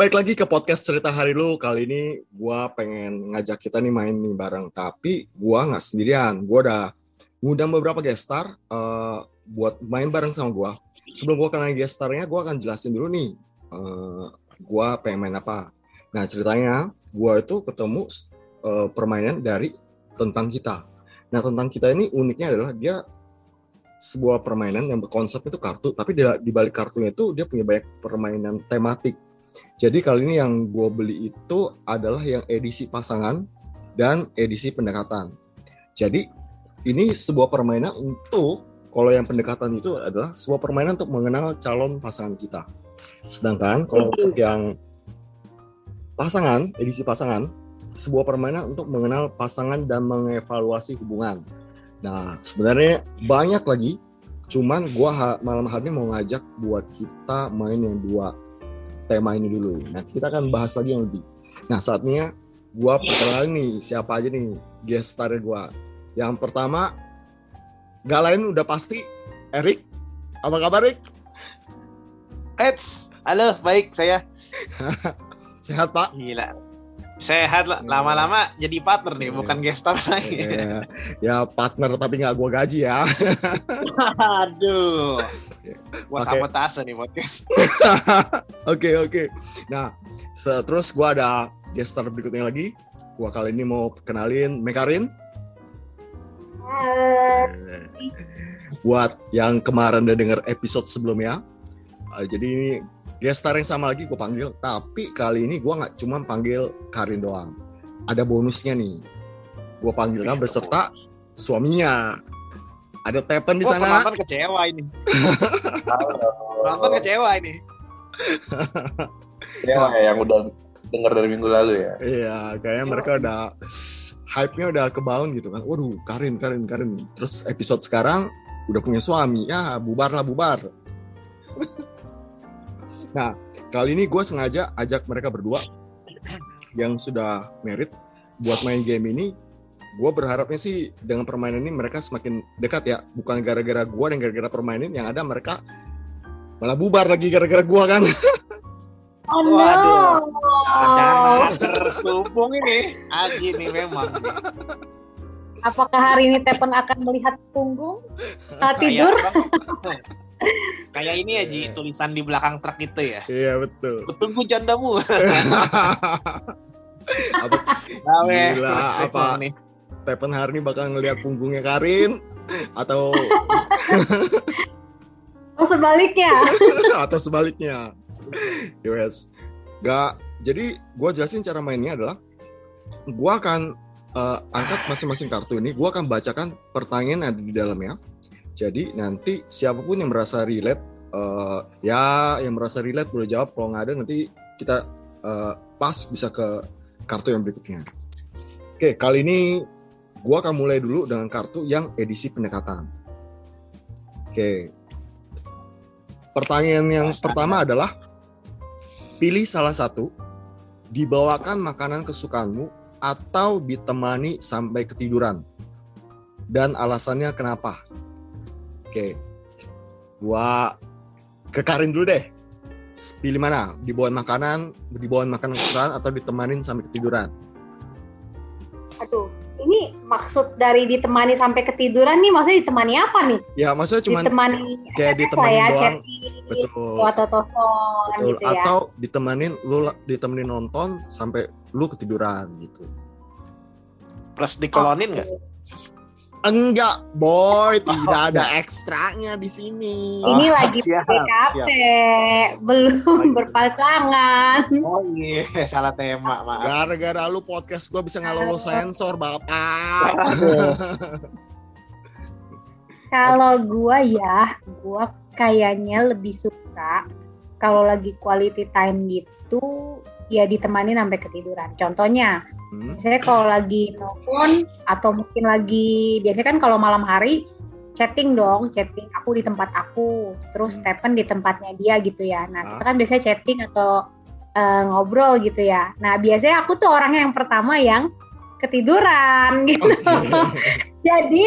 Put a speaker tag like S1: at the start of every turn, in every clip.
S1: balik lagi ke podcast cerita hari lu. Kali ini gua pengen ngajak kita nih main nih bareng. Tapi gua nggak sendirian. Gua udah ngundang beberapa guest star uh, buat main bareng sama gua. Sebelum gua kenal guest starnya, gua akan jelasin dulu nih. Uh, gua pengen main apa. Nah ceritanya, gua itu ketemu uh, permainan dari tentang kita. Nah tentang kita ini uniknya adalah dia sebuah permainan yang berkonsep itu kartu, tapi di balik kartunya itu dia punya banyak permainan tematik jadi kali ini yang gue beli itu adalah yang edisi pasangan dan edisi pendekatan. Jadi ini sebuah permainan untuk kalau yang pendekatan itu adalah sebuah permainan untuk mengenal calon pasangan kita. Sedangkan kalau untuk yang pasangan, edisi pasangan, sebuah permainan untuk mengenal pasangan dan mengevaluasi hubungan. Nah, sebenarnya banyak lagi, cuman gue malam hari ini mau ngajak buat kita main yang dua tema ini dulu. Nanti kita akan bahas lagi yang lebih. Nah saatnya gue perkenalan nih siapa aja nih guest star gue. Yang pertama gak lain udah pasti Erik. Apa kabar Erik?
S2: Eds, halo baik saya.
S1: Sehat Pak?
S2: Gila sehat lah. Iya. lama-lama jadi partner nih bukan iya. guest star lagi.
S1: Ya, ya partner tapi nggak gua gaji ya.
S2: Aduh. Gua okay. sabotase nih podcast.
S1: Oke oke. Nah terus gua ada guest star berikutnya lagi. Gua kali ini mau kenalin Mekarin. Buat yang kemarin udah denger episode sebelumnya uh, jadi ini gestar yang sama lagi gue panggil tapi kali ini gue nggak cuma panggil Karin doang. Ada bonusnya nih. Gue panggilnya beserta suaminya. Ada Tepen di oh, sana.
S2: penonton kecewa ini. Penonton kecewa ini.
S3: Kecewa ya yang udah dengar dari minggu lalu ya.
S1: Iya kayaknya mereka udah hype-nya udah kebaun gitu kan. Waduh Karin Karin Karin. Terus episode sekarang udah punya suami. Ya bubar lah bubar Nah, kali ini gue sengaja ajak mereka berdua yang sudah merit buat main game ini. Gue berharapnya sih dengan permainan ini mereka semakin dekat ya. Bukan gara-gara gue dan gara-gara permainan yang ada mereka malah bubar lagi gara-gara gue kan.
S4: Oh no. Waduh.
S2: Jangan terselubung ini. Aji ini memang.
S4: Apakah hari ini Tepen akan melihat punggung saat tidur?
S2: Kayak ini ya Ji, tulisan di belakang truk itu ya.
S1: Iya betul.
S2: Tunggu candamu.
S1: apa? Gila, apa? Nih. Tepen hari ini bakal ngeliat punggungnya Karin atau
S4: atau sebaliknya
S1: atau sebaliknya yes gak jadi gue jelasin cara mainnya adalah gue akan uh, angkat masing-masing kartu ini gue akan bacakan pertanyaan yang ada di dalamnya jadi nanti siapa pun yang merasa relate, uh, ya yang merasa relate boleh jawab. Kalau nggak ada nanti kita uh, pas bisa ke kartu yang berikutnya. Oke, kali ini gua akan mulai dulu dengan kartu yang edisi pendekatan. Oke. Pertanyaan yang pertama adalah pilih salah satu dibawakan makanan kesukaanmu atau ditemani sampai ketiduran. Dan alasannya kenapa? Oke. Gua ke Karin dulu deh. Pilih mana? Dibawain makanan, dibawain makanan kesukaan atau ditemanin sampai ketiduran?
S4: Aduh, ini maksud dari ditemani sampai ketiduran nih maksudnya ditemani apa nih?
S1: Ya, maksudnya cuma
S4: ditemani
S1: kayak ditemani ya, doang.
S4: betul. Atau telepon betul.
S1: gitu ya. Atau ditemanin lu ditemenin nonton sampai lu ketiduran gitu.
S2: Plus dikelonin nggak? Okay.
S1: Enggak, boy, tidak ada ekstranya di sini.
S4: Ini oh, lagi PKP, belum oh, iya. berpasangan.
S2: Oh iya, salah tema, maaf.
S1: Gara-gara lu podcast gue bisa nggak lolos sensor, Bapak.
S4: kalau gue ya, gue kayaknya lebih suka kalau lagi quality time gitu, ya ditemani sampai ketiduran. Contohnya, Hmm. Biasanya kalau lagi nelfon atau mungkin lagi biasanya kan kalau malam hari chatting dong, chatting aku di tempat aku, terus hmm. Stephen di tempatnya dia gitu ya. Nah, ah. kita kan biasanya chatting atau uh, ngobrol gitu ya. Nah, biasanya aku tuh orang yang pertama yang ketiduran gitu. Okay. Jadi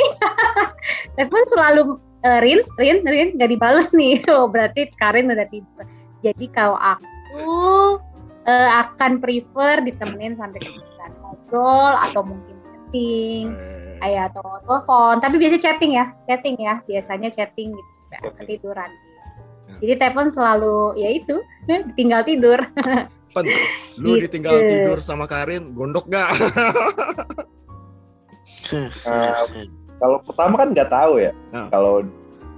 S4: Stephen selalu uh, Rin, Rin, Rin nggak dibales nih. Oh, berarti Karin udah tidur. Jadi kalau aku eh, akan prefer ditemenin sampai ketiduran ngobrol atau mungkin chatting
S1: Eh,
S4: kayak atau telepon tapi biasanya chatting ya chatting ya biasanya chatting gitu sampai
S3: Chatting.
S4: ketiduran
S1: Ya.
S4: jadi telepon selalu ya itu tinggal tidur
S1: Pen, lu
S4: Gitu.
S1: ditinggal tidur sama Karin, gondok gak?
S3: Nah, kalau pertama kan nggak tahu ya.
S1: Ah.
S3: Kalau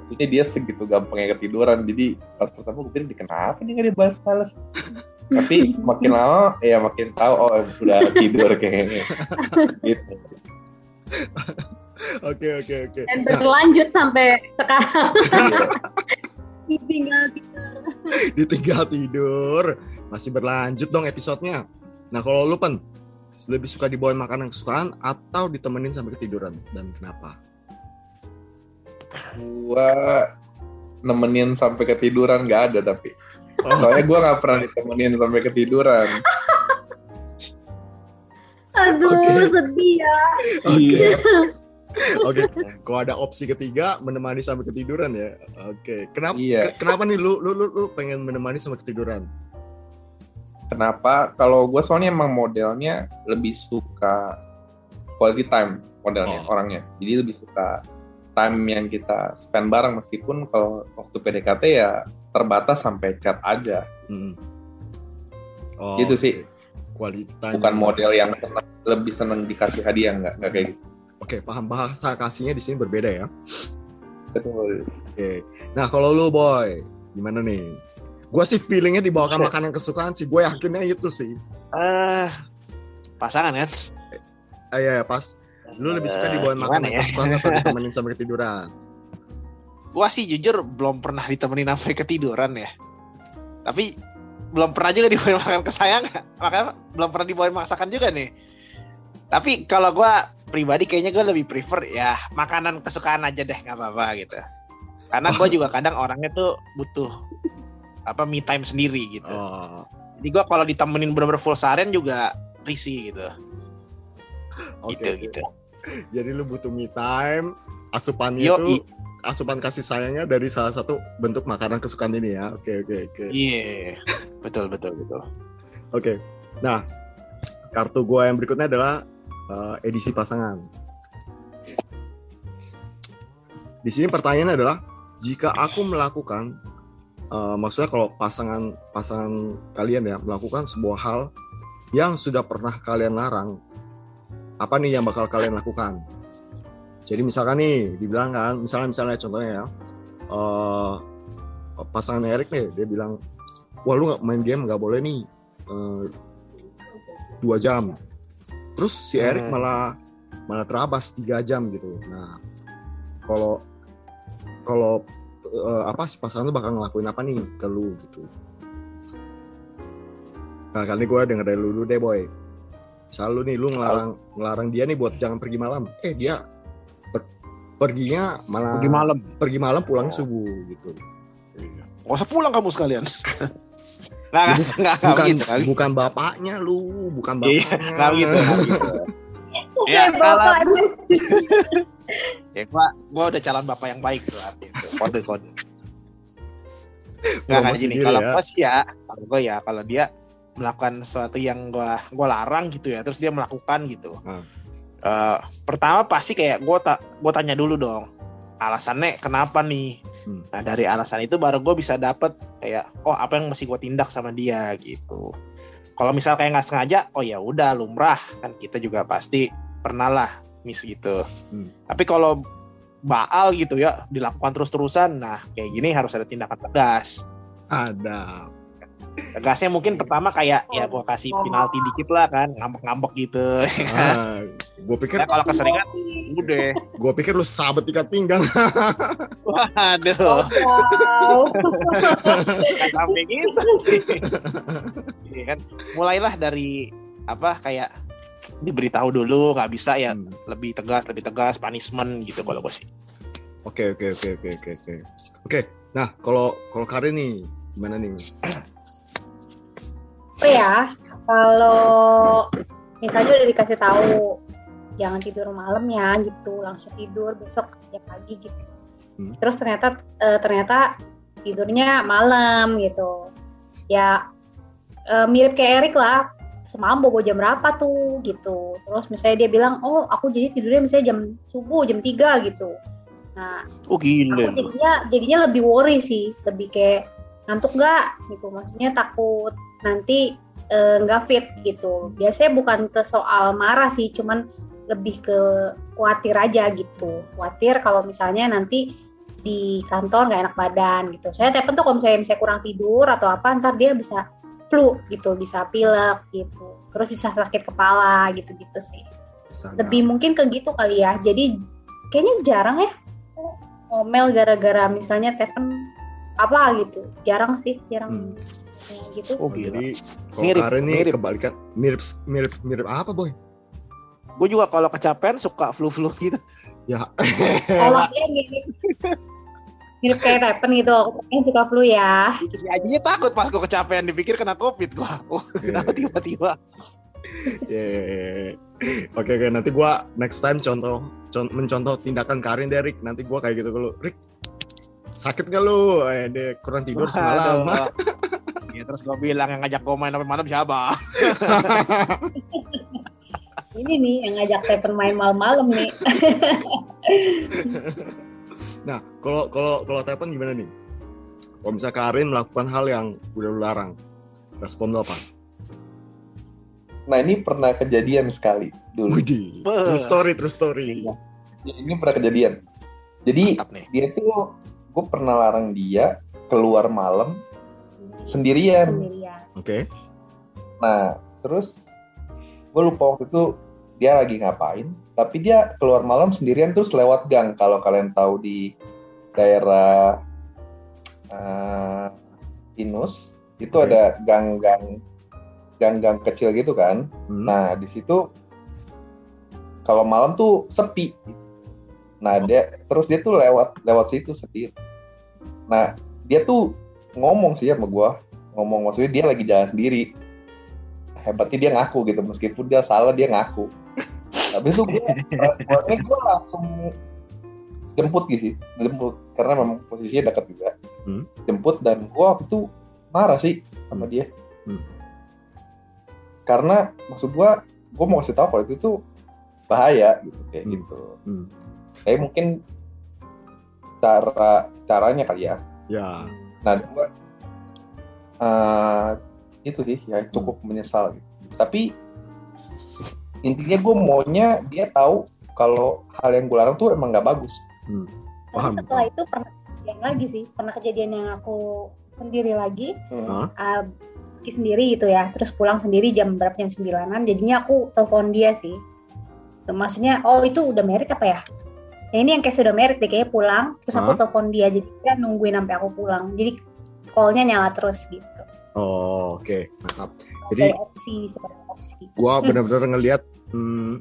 S3: maksudnya dia segitu gampangnya ketiduran. Jadi pas pertama gue pikir "Ini kenapa nih nggak dibahas-balas. Tapi makin lama ya makin tahu oh sudah tidur kayaknya. gitu.
S1: Oke oke oke.
S4: dan berlanjut sampai sekarang
S3: Iya.
S4: tinggal tidur
S1: ditinggal tidur, masih berlanjut dong episodenya. Nah kalau lu pen, lebih suka dibawain makanan kesukaan atau ditemenin sampai ketiduran dan kenapa?
S3: Gua nemenin sampai ketiduran nggak ada tapi.
S1: Oh,
S3: Soalnya gua nggak pernah ditemenin sampai ketiduran.
S4: aduh
S1: Oke.
S4: sedih ya
S1: Oke. Oke, kalau ada opsi ketiga menemani sampai ketiduran ya. Oke, kenapa?
S3: Iya.
S1: ke- Kenapa nih lu, lu lu lu pengen menemani sampai ketiduran?
S3: Kenapa? Kalau gue soalnya emang modelnya lebih suka quality time modelnya
S1: Oh.
S3: orangnya. Jadi lebih suka time yang kita spend bareng meskipun kalau waktu PDKT ya terbatas sampai chat aja.
S1: Hmm. Oh,
S3: Gitu sih.
S1: time.
S3: Bukan model yang seneng- lebih seneng dikasih hadiah nggak nggak kayak gitu.
S1: Oke, paham bahasa kasihnya di sini berbeda ya.
S3: Betul.
S1: Oke. Nah, kalau lu boy, gimana nih? Gua sih feelingnya dibawakan makanan kesukaan sih. Gue yakinnya itu sih.
S2: Eh, pasangan kan?
S1: Ah, iya, iya, pas. Lu lebih suka
S2: Eh,
S1: dibawain
S2: gimana
S1: makanan
S2: ya?
S1: kesukaan atau ditemenin sampai ketiduran?
S2: Gua sih jujur belum pernah ditemenin sampai ketiduran ya. Tapi belum pernah juga dibawain makan kesayangan. Makanya belum pernah dibawain masakan juga nih. Tapi kalau gua pribadi kayaknya gue lebih prefer ya makanan kesukaan aja deh nggak apa-apa gitu. Karena gue juga kadang orangnya tuh butuh apa me time sendiri gitu.
S1: Oh,
S2: Jadi gue kalau ditemenin bener-bener full seharian juga risih gitu.
S1: oke.
S2: Gitu gitu.
S1: Jadi lu butuh me time, asupannya
S2: Yo,
S1: itu asupan kasih sayangnya dari salah satu bentuk makanan kesukaan ini ya. Oke, oke, oke.
S2: Iya. betul betul betul.
S1: Oke. Nah, kartu gua yang berikutnya adalah eh, edisi pasangan. Di sini pertanyaannya adalah jika aku melakukan eh, maksudnya kalau pasangan pasangan kalian ya melakukan sebuah hal yang sudah pernah kalian larang, apa nih yang bakal kalian lakukan? Jadi misalkan nih dibilang kan, misalnya misalnya contohnya ya, eh pasangan Erik nih dia bilang, wah lu nggak main game nggak boleh nih eh, dua jam. Terus si Erik
S2: Hmm.
S1: malah malah terabas tiga jam gitu. Nah kalau kalau eh, apa si pasangan lu bakal ngelakuin apa nih ke lu gitu. Nah kali gue denger dari lu dulu deh boy. Selalu nih lu ngelarang ngelarang dia nih buat jangan pergi malam. Eh dia perginya malah
S2: Pergi malam.
S1: pergi malam pulang subuh gitu.
S2: Gak usah pulang kamu sekalian. Nggak, nggak, nggak, nggak
S1: bukan
S2: nggak begitu.
S1: bukan bapaknya lu, bukan
S2: Iya,
S1: bapaknya.
S2: nggak nggak begitu. Ya,
S4: Kayak
S2: kalau ya gua gua udah calon bapak yang baik tuh artinya kode kode nggak kan
S1: Promosi
S2: gini kalau
S1: ya.
S2: gua sih ya kalau gua ya kalau dia melakukan sesuatu yang gua gua larang gitu ya terus dia melakukan gitu
S1: Hmm.
S2: Eh, pertama pasti kayak gua tak gua tanya dulu dong alasannya kenapa nih
S1: Hmm.
S2: nah dari alasan itu baru gua bisa dapet kayak oh apa yang mesti gua tindak sama dia gitu kalau misal kayak nggak sengaja oh ya udah lumrah kan kita juga pasti pernah lah miss gitu
S1: Hmm.
S2: tapi kalau baal gitu ya dilakukan terus-terusan nah kayak gini harus ada tindakan tegas
S1: Ada.
S2: Tegasnya mungkin pertama kayak ya gua kasih penalti dikit lah kan ngambek-ngambek gitu
S1: Ah, gue pikir
S2: Nah, kalau keseringan udah
S1: gue pikir lu sahabat ikat pinggang.
S2: waduh
S4: Wow.
S2: nggak sampai gitu sih Iya kan mulailah dari apa kayak diberitahu dulu nggak bisa ya
S1: Hmm.
S2: lebih tegas lebih tegas punishment gitu kalau gue sih
S1: Oke oke oke oke oke oke. Oke. Nah kalau kalau Karin nih gimana nih?
S4: Oh ya, kalau misalnya udah dikasih tahu jangan tidur malam ya gitu, langsung tidur besok kerja pagi gitu.
S1: Hmm.
S4: Terus ternyata eh, ternyata tidurnya malam gitu. Ya eh, mirip kayak Erik lah. Semalam bobo jam berapa tuh gitu. Terus misalnya dia bilang oh aku jadi tidurnya misalnya jam subuh jam 3 gitu. Nah
S2: Oh gila.
S4: aku jadinya jadinya lebih worry sih. Lebih kayak ngantuk nggak? Gitu. Maksudnya takut nanti eh, nggak fit gitu. Biasanya bukan ke soal marah sih cuman lebih ke khawatir aja gitu. Khawatir kalau misalnya nanti di kantor nggak enak badan gitu. Saya tepen tuh kalau misalnya misalnya kurang tidur atau apa ntar dia bisa flu gitu bisa pilek gitu. Terus bisa sakit kepala gitu gitu sih.
S1: Sangat.
S4: lebih mungkin ke gitu kali ya. Jadi kayaknya jarang ya ngomel gara-gara misalnya Tepen apa gitu jarang sih jarang
S1: Hmm.
S4: ya, gitu
S2: Oh gila.
S1: Jadi kalau
S2: Mirip,
S1: Karin nih
S2: mirip.
S1: kebalikan mirip mirip mirip apa boy?
S2: Gue juga kalau kecapean suka flu-flu gitu.
S1: Ya.
S4: kalau dia mirip mirip kayak Tepen gitu aku pengen suka flu ya
S2: Si Ajinya takut pas gue kecapean dipikir kena covid gue. Oh, kenapa tiba-tiba?
S1: Yeah. Oke oke nanti gua next time contoh con- mencontoh tindakan Karin deh Rick. Nanti gua kayak gitu ke lu. Rick sakit gak lu? Eh, kurang tidur semalam.
S2: Ya terus gue bilang yang ngajak gue main sampai malam siapa?
S4: ini nih yang ngajak Tepen main malam-malam nih
S1: Nah, kalau kalau kalau Tepen gimana nih? Kalau misalnya Karin melakukan hal yang udah lu larang, respon lu apa?
S3: Nah ini pernah kejadian sekali dulu.
S1: Widih,
S2: Beuh.
S1: true story, true story.
S3: Ini pernah kejadian. Jadi dia tuh gue pernah larang dia keluar malam sendirian.
S4: sendirian
S1: Oke.
S3: Nah terus gue lupa waktu itu dia lagi ngapain. Tapi dia keluar malam sendirian terus lewat gang. Kalau kalian tahu di daerah eh, Inus itu
S1: Oke.
S3: ada gang-gang gang-gang kecil gitu kan.
S1: Hmm.
S3: Nah, di situ kalau malam tuh sepi. Nah, dia terus dia tuh lewat lewat situ sendiri. Nah, dia tuh ngomong sih sama gua, ngomong maksudnya dia lagi jalan sendiri. Hebatnya dia ngaku gitu, meskipun dia salah dia ngaku. Tapi itu responnya gua langsung jemput gitu sih, jemput karena memang posisinya dekat juga.
S1: Hmm.
S3: Jemput dan gua waktu itu marah sih sama dia.
S1: Hmm.
S3: Karena maksud gua, gua mau kasih tahu kalau itu tuh bahaya gitu kayak
S1: Hmm.
S3: gitu.
S1: Hmm.
S3: Tapi mungkin cara caranya kali ya.
S1: Ya.
S3: Nah, gua eh, itu sih ya cukup menyesal gitu. Tapi intinya gue maunya dia tahu kalau hal yang gue larang tuh emang nggak bagus.
S1: Hmm.
S4: Tapi
S1: Paham,
S4: setelah itu pernah kejadian lagi sih, pernah kejadian yang aku sendiri lagi,
S3: Hmm.
S4: Uh, sendiri gitu ya, terus pulang sendiri jam berapa jam sembilanan, jadinya aku telepon dia sih. Maksudnya, oh itu udah merit apa ya? Ya ini yang kayak sudah merit deh, kayaknya pulang, terus aku
S1: Hah?
S4: telepon dia, jadi dia nungguin sampai aku pulang. Jadi call-nya nyala terus gitu.
S1: Oh, oke. Mantap. Jadi-
S4: opsi, opsi.
S1: gua benar-benar ngelihat hmm,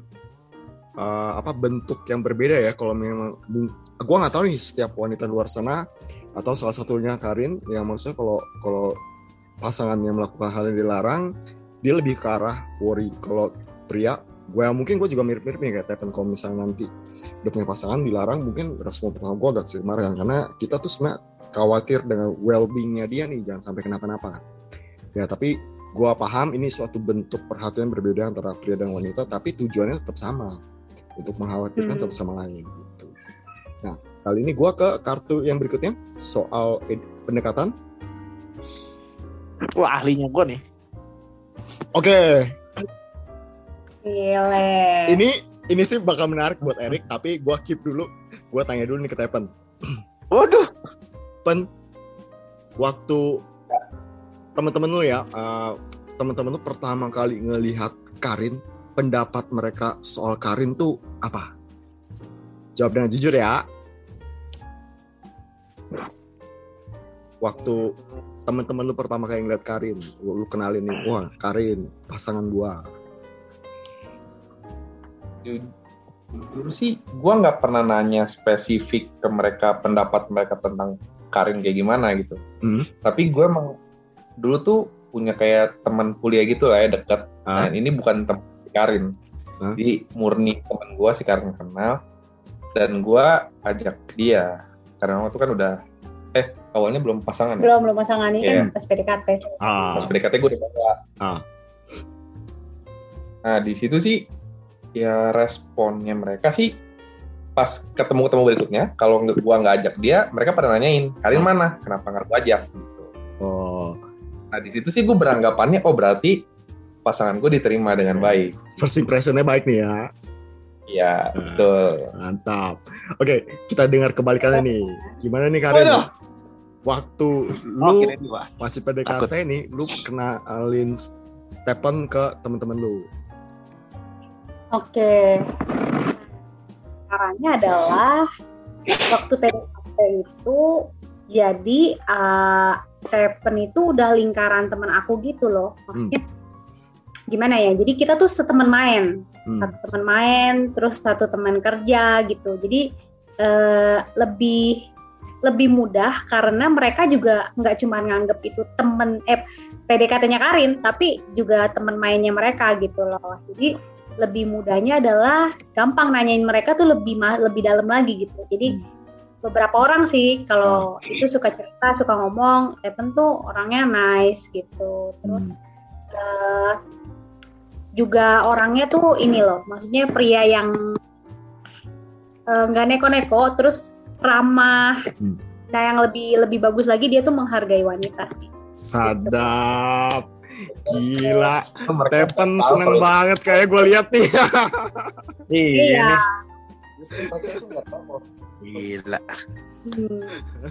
S1: eh, apa bentuk yang berbeda ya kalau memang gua nggak tahu nih setiap wanita luar sana atau salah satunya Karin yang maksudnya kalau kalau pasangannya melakukan hal yang dilarang dia lebih ke arah worry kalau pria gue mungkin gue juga mirip-mirip nih kayak Tepen kalau misalnya nanti udah punya pasangan dilarang mungkin respon pertama gue agak sedikit marah kan. karena kita tuh sebenarnya khawatir dengan well-beingnya dia nih jangan sampai kenapa-napa kan ya tapi gua paham ini suatu bentuk perhatian berbeda antara pria dan wanita tapi tujuannya tetap sama untuk mengkhawatirkan
S4: Hmm.
S1: satu sama lain gitu. Nah, kali ini gua ke kartu yang berikutnya soal pendekatan.
S2: Wah ahlinya gue nih.
S1: Oke,
S4: Gile.
S1: ini ini sih bakal menarik buat Erik tapi gua keep dulu. Gua tanya dulu nih ke Tepen.
S2: Waduh.
S1: Pen waktu teman-teman lu ya, eh, teman-teman lu pertama kali ngelihat Karin, pendapat mereka soal Karin tuh apa? Jawab dengan jujur ya. Waktu teman-teman lu pertama kali ngeliat Karin, lu, lu kenalin nih, wah Karin, pasangan gua.
S3: Jujur sih, gue nggak pernah nanya spesifik ke mereka pendapat mereka tentang Karin kayak gimana gitu.
S1: Hmm.
S3: Tapi gue emang dulu tuh punya kayak teman kuliah gitu lah ya deket.
S1: Ah.
S3: Nah, ini bukan teman si Karin.
S1: Hah?
S3: Jadi murni teman gue si Karin kenal dan gue ajak dia karena waktu itu kan udah eh awalnya belum pasangan ya.
S4: belum belum pasangan ini
S3: Iya.
S4: kan pas PDKT
S1: Ah.
S3: Pas PDKT gue udah bawa.
S1: Ah.
S3: Nah di situ sih ya responnya mereka sih pas ketemu ketemu berikutnya kalau gua nggak ajak dia mereka pada nanyain kalian
S1: Ah.
S3: mana kenapa nggak gua ajak gitu.
S1: Oh.
S3: Nah di situ sih gue beranggapannya oh berarti pasangan gue diterima dengan baik.
S1: First impressionnya baik nih ya.
S3: Iya
S1: Ah.
S3: betul.
S1: Mantap. Oke, kita dengar kebalikannya nih. Gimana nih Karin?
S2: Waduh.
S1: Waktu
S2: Oh,
S1: lu
S2: gua.
S1: masih PDKT nih, lu kenalin Stephen ke teman-teman lu.
S4: Oke. Caranya adalah waktu PDKT itu jadi uh, itu udah lingkaran teman aku gitu loh. Maksudnya gimana ya? Jadi kita tuh seteman main,
S1: Hmm.
S4: satu teman main, terus satu teman kerja gitu. Jadi eh, lebih lebih mudah karena mereka juga nggak cuma nganggep itu temen eh PDKT-nya Karin, tapi juga teman mainnya mereka gitu loh. Jadi lebih mudahnya adalah gampang nanyain mereka tuh lebih lebih dalam lagi gitu. Jadi beberapa orang sih kalau itu suka cerita, suka ngomong, Stephen tuh orangnya nice gitu. Terus eh, juga orangnya tuh ini loh, maksudnya pria yang eh, nggak neko-neko, terus ramah.
S1: Hmm.
S4: Nah yang lebih lebih bagus lagi dia tuh menghargai wanita sih.
S1: Sadap. Gila.
S3: Tahu
S1: seneng
S3: kalau-
S1: banget kayak gue lihat nih.
S4: Iya.
S3: Kalau
S2: Gila.
S4: Hmm.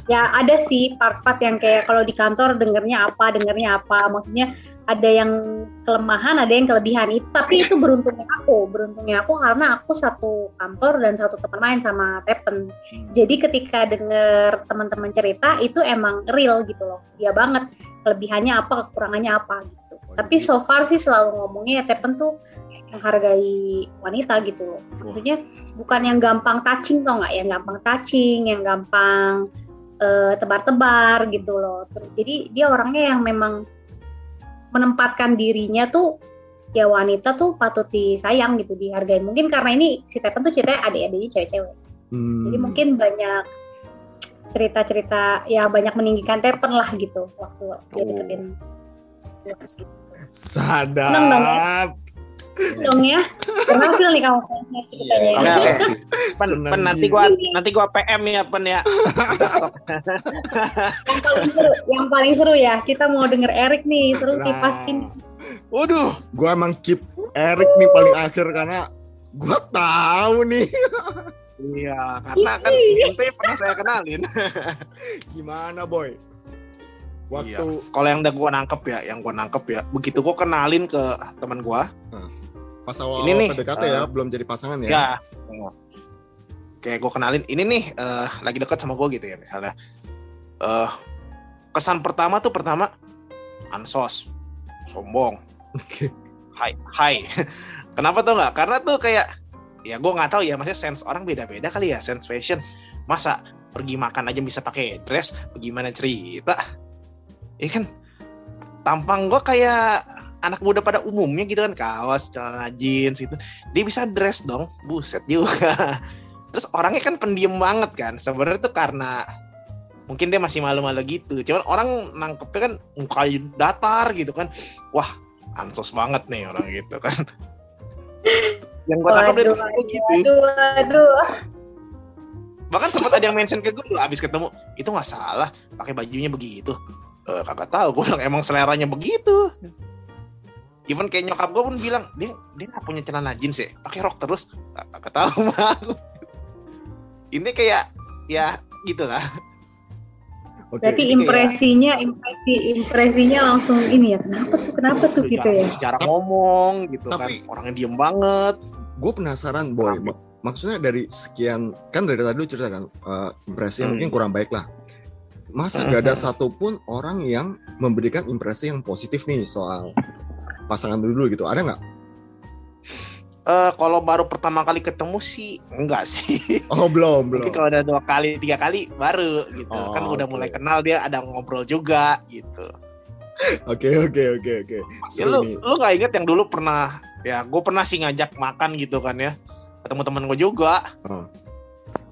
S4: Ya ada sih part-part yang kayak kalau di kantor dengernya apa, dengernya apa. Maksudnya ada yang kelemahan, ada yang kelebihan. Itu tapi itu beruntungnya aku, beruntungnya aku karena aku satu kantor dan satu teman main sama Tepen. Jadi ketika denger teman-teman cerita itu emang real gitu loh. Dia banget kelebihannya apa, kekurangannya apa gitu. Tapi so far sih selalu ngomongnya ya Tepen tuh menghargai wanita gitu loh. Maksudnya bukan yang gampang touching tau nggak yang gampang touching yang gampang eh, tebar-tebar gitu loh Terus, jadi dia orangnya yang memang menempatkan dirinya tuh ya wanita tuh patut disayang gitu dihargai mungkin karena ini si Tepen tuh ceritanya adik-adiknya cewek-cewek
S1: Hmm.
S4: jadi mungkin banyak cerita-cerita ya banyak meninggikan Tepen lah gitu waktu dia
S1: Oh.
S4: deketin
S1: Sadap.
S4: Seneng dong dong ya berhasil nih kamu ceritanya
S3: Iya,
S2: Oke,
S3: iya.
S2: oke. Pen, pen nanti gua nanti gua PM ya pen ya.
S4: Yang paling seru yang paling seru ya kita mau denger Erik nih seru nih
S1: Nah.
S4: pasti
S2: Waduh.
S1: Gue emang keep Eric nih paling akhir karena gue tahu nih
S2: Iya, karena kan ente pernah saya kenalin.
S1: gimana boy.
S2: Iya.
S1: Waktu
S2: Kalau yang udah gua nangkep ya, yang gua nangkep ya, begitu gua kenalin ke teman gua,
S1: pas awal
S2: Ini nih,
S1: PDKT ya, belum jadi pasangan ya.
S2: ya. Kayak gue kenalin, ini nih eh, lagi dekat sama gue gitu ya misalnya. eh kesan pertama tuh pertama ansos, sombong, hai, hai. Kenapa tuh nggak? Karena tuh kayak ya gue nggak tahu ya, maksudnya sense orang beda-beda kali ya, sense fashion. Masa pergi makan aja bisa pakai dress, bagaimana cerita? Ya kan, tampang gue kayak anak muda pada umumnya gitu kan kaos celana jeans itu dia bisa dress dong. Buset juga. Terus orangnya kan pendiam banget kan. Sebenarnya tuh karena mungkin dia masih malu-malu gitu. Cuman orang nangkepnya kan mukanya datar gitu kan. Wah ansos banget nih orang gitu kan. Yang gue tangkap dari temen gua gitu.
S4: aduh aduh
S2: bahkan sempat ada yang mention ke gue abis ketemu itu nggak salah pakai bajunya begitu. Eh, kagak tahu gue bilang emang seleranya begitu even kayak nyokap gue pun bilang dia dia nggak punya celana jeans ya? Pakai rok terus. "Ah, mah ini kayak ya gitu lah
S1: Oke.
S4: berarti impresinya impresi impresinya langsung ini ya kenapa tuh kenapa tuh? Gitu ya.
S2: Jarang ngomong gitu
S1: Tapi-
S2: kan orangnya diem banget.
S1: gue penasaran boy.
S2: Kenapa?
S1: Mak- maksudnya dari sekian kan dari tadi lu cerita kan eh, impresi yang
S2: Hmm.
S1: mungkin kurang baik lah. Masa gak ada satupun orang yang memberikan impresi yang positif nih soal pasangan lu dulu gitu ada nggak
S2: Eh kalau baru pertama kali ketemu sih enggak sih
S1: oh belum belum
S2: Mungkin kalau udah dua kali, tiga kali baru gitu.
S1: Oh,
S2: kan udah mulai kenal dia ada ngobrol juga gitu.
S1: oke oke oke oke
S2: Ya, lu
S1: nih.
S2: lu nggak inget yang dulu pernah ya gue pernah sih ngajak makan gitu kan ya ketemu teman gue juga.
S1: Oh.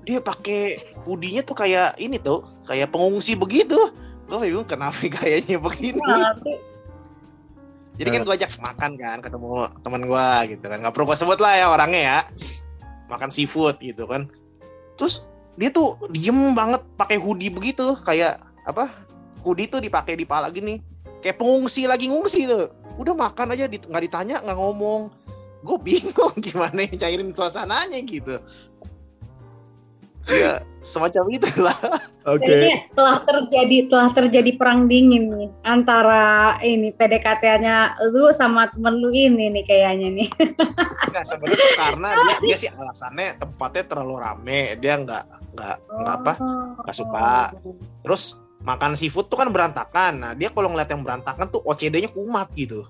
S2: dia pakai hoodie-nya tuh kayak ini tuh kayak pengungsi begitu gue bingung kenapa kayaknya begini
S4: Tapi
S2: jadi kan gue ajak makan kan ketemu teman gue gitu kan. Nggak perlu gue sebut lah ya orangnya ya. Makan seafood gitu kan. Terus dia tuh diem banget pakai hoodie begitu. Kayak apa hoodie tuh dipakai di pala gini. Kayak pengungsi lagi ngungsi tuh. Udah makan aja nggak ditanya nggak ngomong. Gue bingung gimana cairin suasananya gitu ya semacam itulah
S1: Oke.
S4: kayaknya telah terjadi telah terjadi perang dingin nih antara ini PDKT-nya lu sama temen lu ini nih kayaknya nih.
S2: Nggak sebenarnya karena dia dia sih alasannya tempatnya terlalu rame dia nggak nggak nggak apa nggak suka. terus makan seafood tuh kan berantakan nah dia kalau ngeliat yang berantakan tuh OCD-nya kumat gitu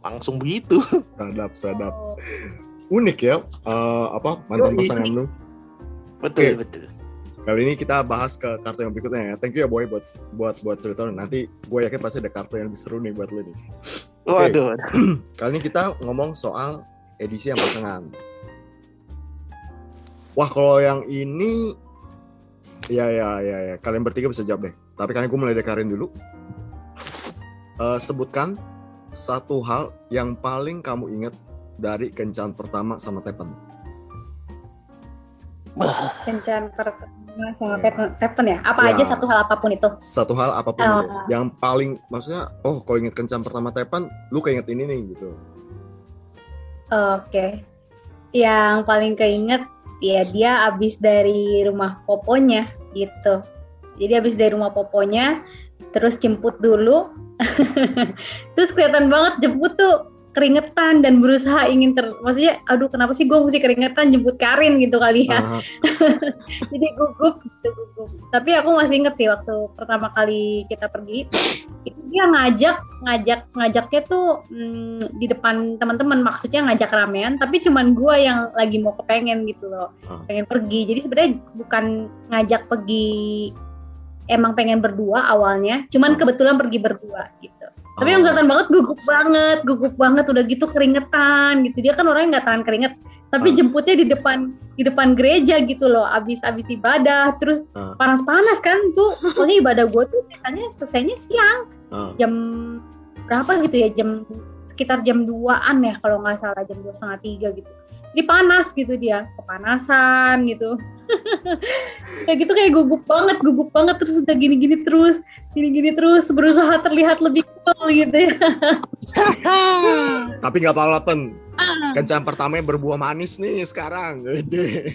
S2: langsung begitu
S1: Sadap, sadap.
S4: Oh.
S1: Unik ya, eh, apa mantan pasangan lu.
S2: Betul
S1: Oke.
S2: betul
S1: Kali ini kita bahas ke kartu yang berikutnya ya. Thank you ya boy buat buat buat cerita. Nanti gue yakin pasti ada kartu yang lebih seru nih buat lu nih.
S2: waduh
S1: Kali ini kita ngomong soal edisi yang pasangan. Wah kalau yang ini ya ya ya ya kalian bertiga bisa jawab deh. Tapi kalian gue mulai dari Karin dulu. Eh, sebutkan satu hal yang paling kamu ingat dari kencan pertama sama Tepen.
S4: Kencan pertama sama Tepen, Tepen ya? Apa
S1: Ya.
S4: aja satu hal apa pun itu?
S1: Satu hal apa pun
S4: Oh.
S1: itu. Yang paling maksudnya oh kalau inget kencan pertama Tepen, lu keinget ini nih gitu.
S4: Oke. Yang paling keinget ya dia abis dari rumah poponya gitu. Jadi abis dari rumah poponya, terus jemput dulu. terus kelihatan banget jemput tuh keringetan dan berusaha ingin ter maksudnya aduh kenapa sih gue mesti keringetan? Jemput Karin gitu kali ya.
S1: Ah,
S4: jadi gugup gitu gugup. Tapi aku masih inget sih waktu pertama kali kita pergi itu dia ngajak ngajak ngajaknya tuh mm, di depan teman-teman. Maksudnya ngajak ramean tapi cuman gua yang lagi mau kepengen gitu loh.
S1: Ah.
S4: pengen pergi. Jadi sebenarnya bukan ngajak pergi emang pengen berdua awalnya cuman kebetulan pergi berdua gitu tapi yang kelihatan banget gugup banget gugup banget udah gitu keringetan gitu dia kan orangnya nggak tahan keringet tapi
S1: Ah.
S4: jemputnya di depan di depan gereja gitu loh abis abis ibadah terus
S1: Ah.
S4: panas-panas kan tuh pokoknya ibadah gue tuh biasanya selesainya siang
S1: Ah.
S4: jam berapa gitu ya jam sekitar jam 2an ya kalau nggak salah jam dua setengah tiga gitu jadi panas gitu dia kepanasan gitu kayak gitu kayak gugup banget gugup banget terus udah gini-gini terus gini-gini terus berusaha terlihat lebih cool gitu ya
S1: Tapi nggak apa-apa pen. Kencan pertamanya berbuah manis nih sekarang. Gede.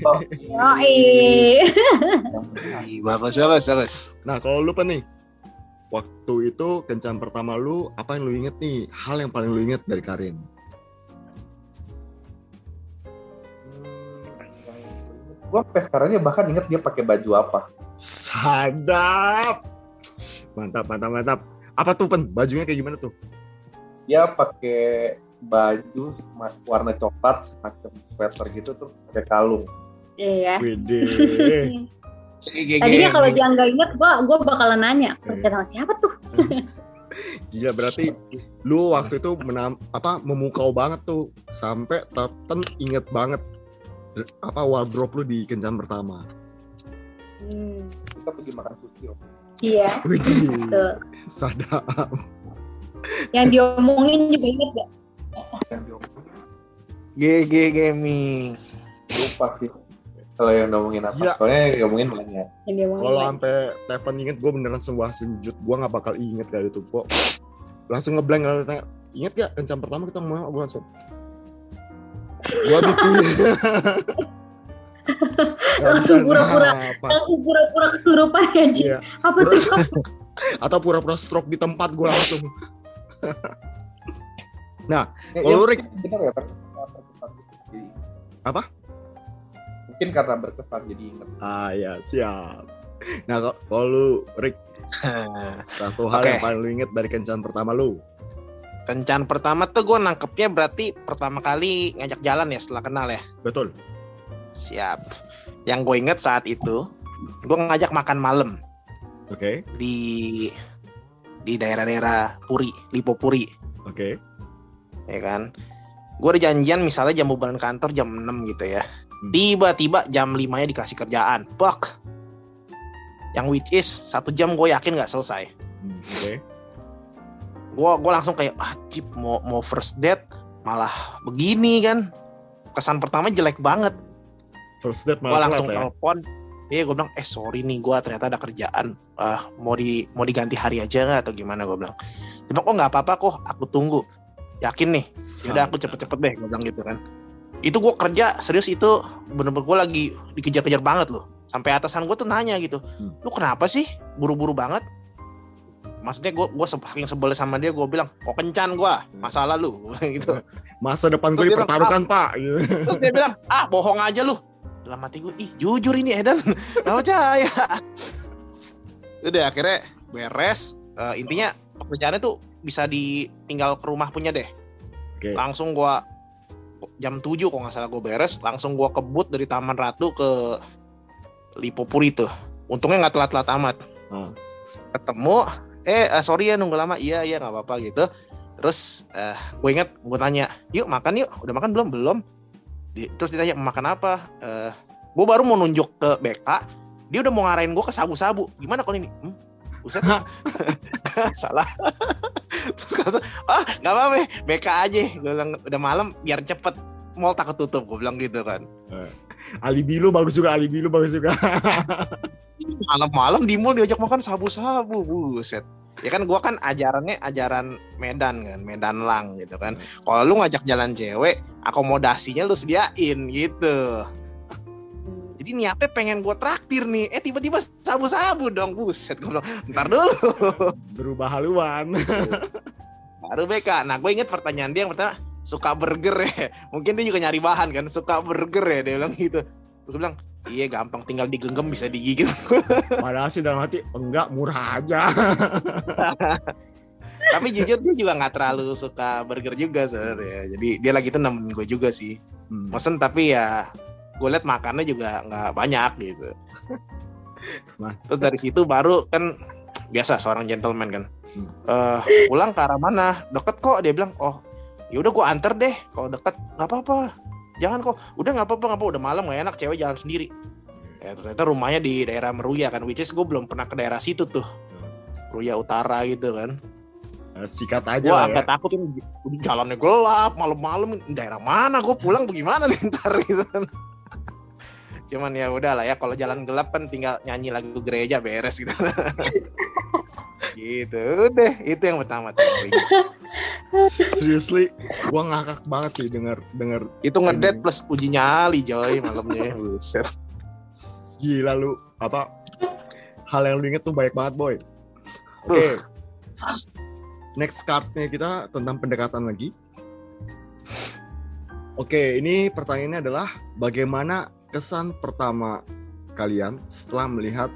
S2: Ih, bagus bagus bagus
S1: Nah kalau lu pen nih, waktu itu kencan pertama lu apa yang lu inget nih? Hal yang paling lu inget dari Karin?
S3: Gue sampai sekarang aja bahkan inget dia pakai baju apa.
S1: Sadap. Mantap, mantap, mantap. Apa tuh pen? Bajunya kayak gimana tuh?
S3: Dia pakai baju mas warna coklat semacam sweater gitu tuh pakai kalung.
S4: iya
S1: Wede.
S4: tadinya kalau dia nggak inget gua gua bakalan nanya kerja sama siapa tuh
S1: Gila berarti lu waktu itu menam, apa memukau banget tuh sampai Tepen inget banget apa wardrobe lu di kencan pertama.
S4: Hmm,
S3: Kita pergi makan sushi.
S4: Iya
S1: Widih,
S4: tuh
S1: sadap.
S4: yang diomongin juga inget gak
S3: Yang diomongin,
S2: GG Gaming
S3: lupa sih. Kalau yang ngomongin apa?
S1: Gila.
S3: Soalnya yang ngomongin banyak.
S4: yang diomongin
S1: Kalau sampai Tepen inget gue beneran sebuah sujud gue nggak bakal inget kali itu kok. Langsung ngeblank lalu tanya, inget gak kencan pertama kita ngomong apa gue langsung. Gak bisa
S4: Langsung pura-pura.
S1: napas.
S4: langsung pura-pura kesurupan ya Ji
S1: Iya.
S4: apa
S1: Pura-
S4: tuh
S1: Atau pura-pura stroke di tempat gue langsung.
S3: Ya,
S1: Kalau
S3: ya,
S1: Rick?
S3: mungkin Benar ya, terkesan gitu. Jadi,
S1: Apa?
S3: Mungkin karena berkesan jadi inget.
S1: Ah ya siap. Nah kok- kalau lu Rick satu hal
S2: Oke.
S1: yang paling lu inget dari kencan pertama lu.
S2: Kencan pertama tuh gue nangkepnya berarti pertama kali ngajak jalan ya setelah kenal ya
S1: Betul.
S2: siap yang gue inget saat itu gue ngajak makan malam
S1: Oke.
S2: di di daerah-daerah Puri Lipo Puri
S1: Oke.
S2: ya kan gue ada janjian misalnya jam bubaran kantor jam 6 gitu ya
S1: Hmm.
S2: Tiba-tiba jam 5 nya dikasih kerjaan. Bak. Yang which is satu jam gue yakin nggak selesai.
S1: Hmm, Oke.
S2: Gue gue langsung kayak ah cip mau mau first date malah begini kan. Kesan pertama jelek banget.
S1: First date
S2: Gue
S1: malah
S2: langsung
S1: telat ya.
S2: telepon. Iya gue bilang eh sorry nih gue ternyata ada kerjaan. Ah mau di mau diganti hari aja nggak atau gimana gue bilang. Dia bilang oh nggak apa-apa kok aku tunggu. Yakin nih Yaudah aku cepet-cepet deh gue bilang gitu kan Itu gue kerja serius itu Bener-bener gue lagi dikejar-kejar banget loh Sampai atasan gue tuh nanya gitu
S1: Hmm.
S2: Lu kenapa sih buru-buru banget Maksudnya gue gue saking sebel sama dia Gue bilang kok kencan gue Masalah lu. Gitu.
S1: Masa depan gue
S2: bilang,
S1: dipertaruhkan pak. Gitu.
S2: Terus dia bilang ah bohong aja lu. Dalam hati gue ih jujur ini Edan. Gak percaya. Udah akhirnya beres. Eh, Intinya pekerjaannya tuh bisa ditinggal ke rumah punya deh.
S1: Oke.
S2: langsung gua jam 7 kok nggak salah gue beres langsung gua kebut dari Taman Ratu ke Lipopuri tuh. Untungnya nggak telat-telat amat.
S1: Ah.
S2: ketemu eh eh, sorry ya nunggu lama. Iya iya nggak apa-apa gitu. Terus eh gue inget gue tanya yuk makan yuk. Udah makan belum? Belum. Di- terus ditanya makan apa? Eh gue baru mau nunjuk ke BK dia udah mau ngarahin gue ke sabu-sabu. Gimana kalau ini? Hmm, buset. Salah. Terus kata ah nggak apa-apa BK aja. Gue udah malam biar cepet mall takut tutup gue bilang gitu kan.
S1: Alibi lu bagus juga, alibi lu bagus juga.
S2: malam-malam di mall diajak makan sabu-sabu buset. Ya kan gua kan ajarannya ajaran Medan kan Medan lang gitu kan. Kalau lu ngajak jalan cewek akomodasinya lu sediain gitu. Jadi niatnya pengen gua traktir nih. Eh tiba-tiba sabu-sabu dong buset. Gua bilang ntar dulu.
S1: Berubah haluan.
S2: baru BK nah gue inget pertanyaan dia yang pertama suka burger ya mungkin dia juga nyari bahan kan suka burger ya dia bilang gitu gue bilang iya gampang tinggal digenggam bisa digigit
S1: Padahal sih dalam hati enggak murah aja.
S2: tapi jujur dia juga nggak terlalu suka burger juga sebenarnya jadi dia lagi tuh nemenin gue juga sih
S1: Hmm.
S2: pesen tapi ya gue liat makannya juga nggak banyak gitu
S1: Nah.
S2: terus dari situ baru kan biasa seorang gentleman kan
S1: Hmm.
S2: Eh, pulang ke arah mana deket kok dia bilang oh ya udah gue anter deh kalau deket nggak apa-apa. Jangan kok. Udah nggak apa-apa nggak apa udah malam gak enak. Cewek jalan sendiri. Ya ternyata rumahnya di daerah Meruya kan which is gue belum pernah ke daerah situ tuh. Meruya Utara gitu kan.
S1: Eh, Sikat aja
S2: gue
S1: lah
S2: agak
S1: ya.
S2: takut ini jalannya gelap malam-malam. Daerah mana gue pulang bagaimana nih ntar gitu kan. Cuman ya udah lah ya kalau jalan gelap kan tinggal nyanyi lagu gereja beres gitu gitu deh itu yang pertama tuh
S1: Seriously, gua ngakak banget sih denger denger
S2: itu ngedet plus uji nyali Joy malamnya buset
S1: gila lu apa hal yang lu inget tuh banyak banget boy. Oke. Next cardnya kita tentang pendekatan lagi. Oke, ini pertanyaannya adalah bagaimana kesan pertama kalian setelah melihat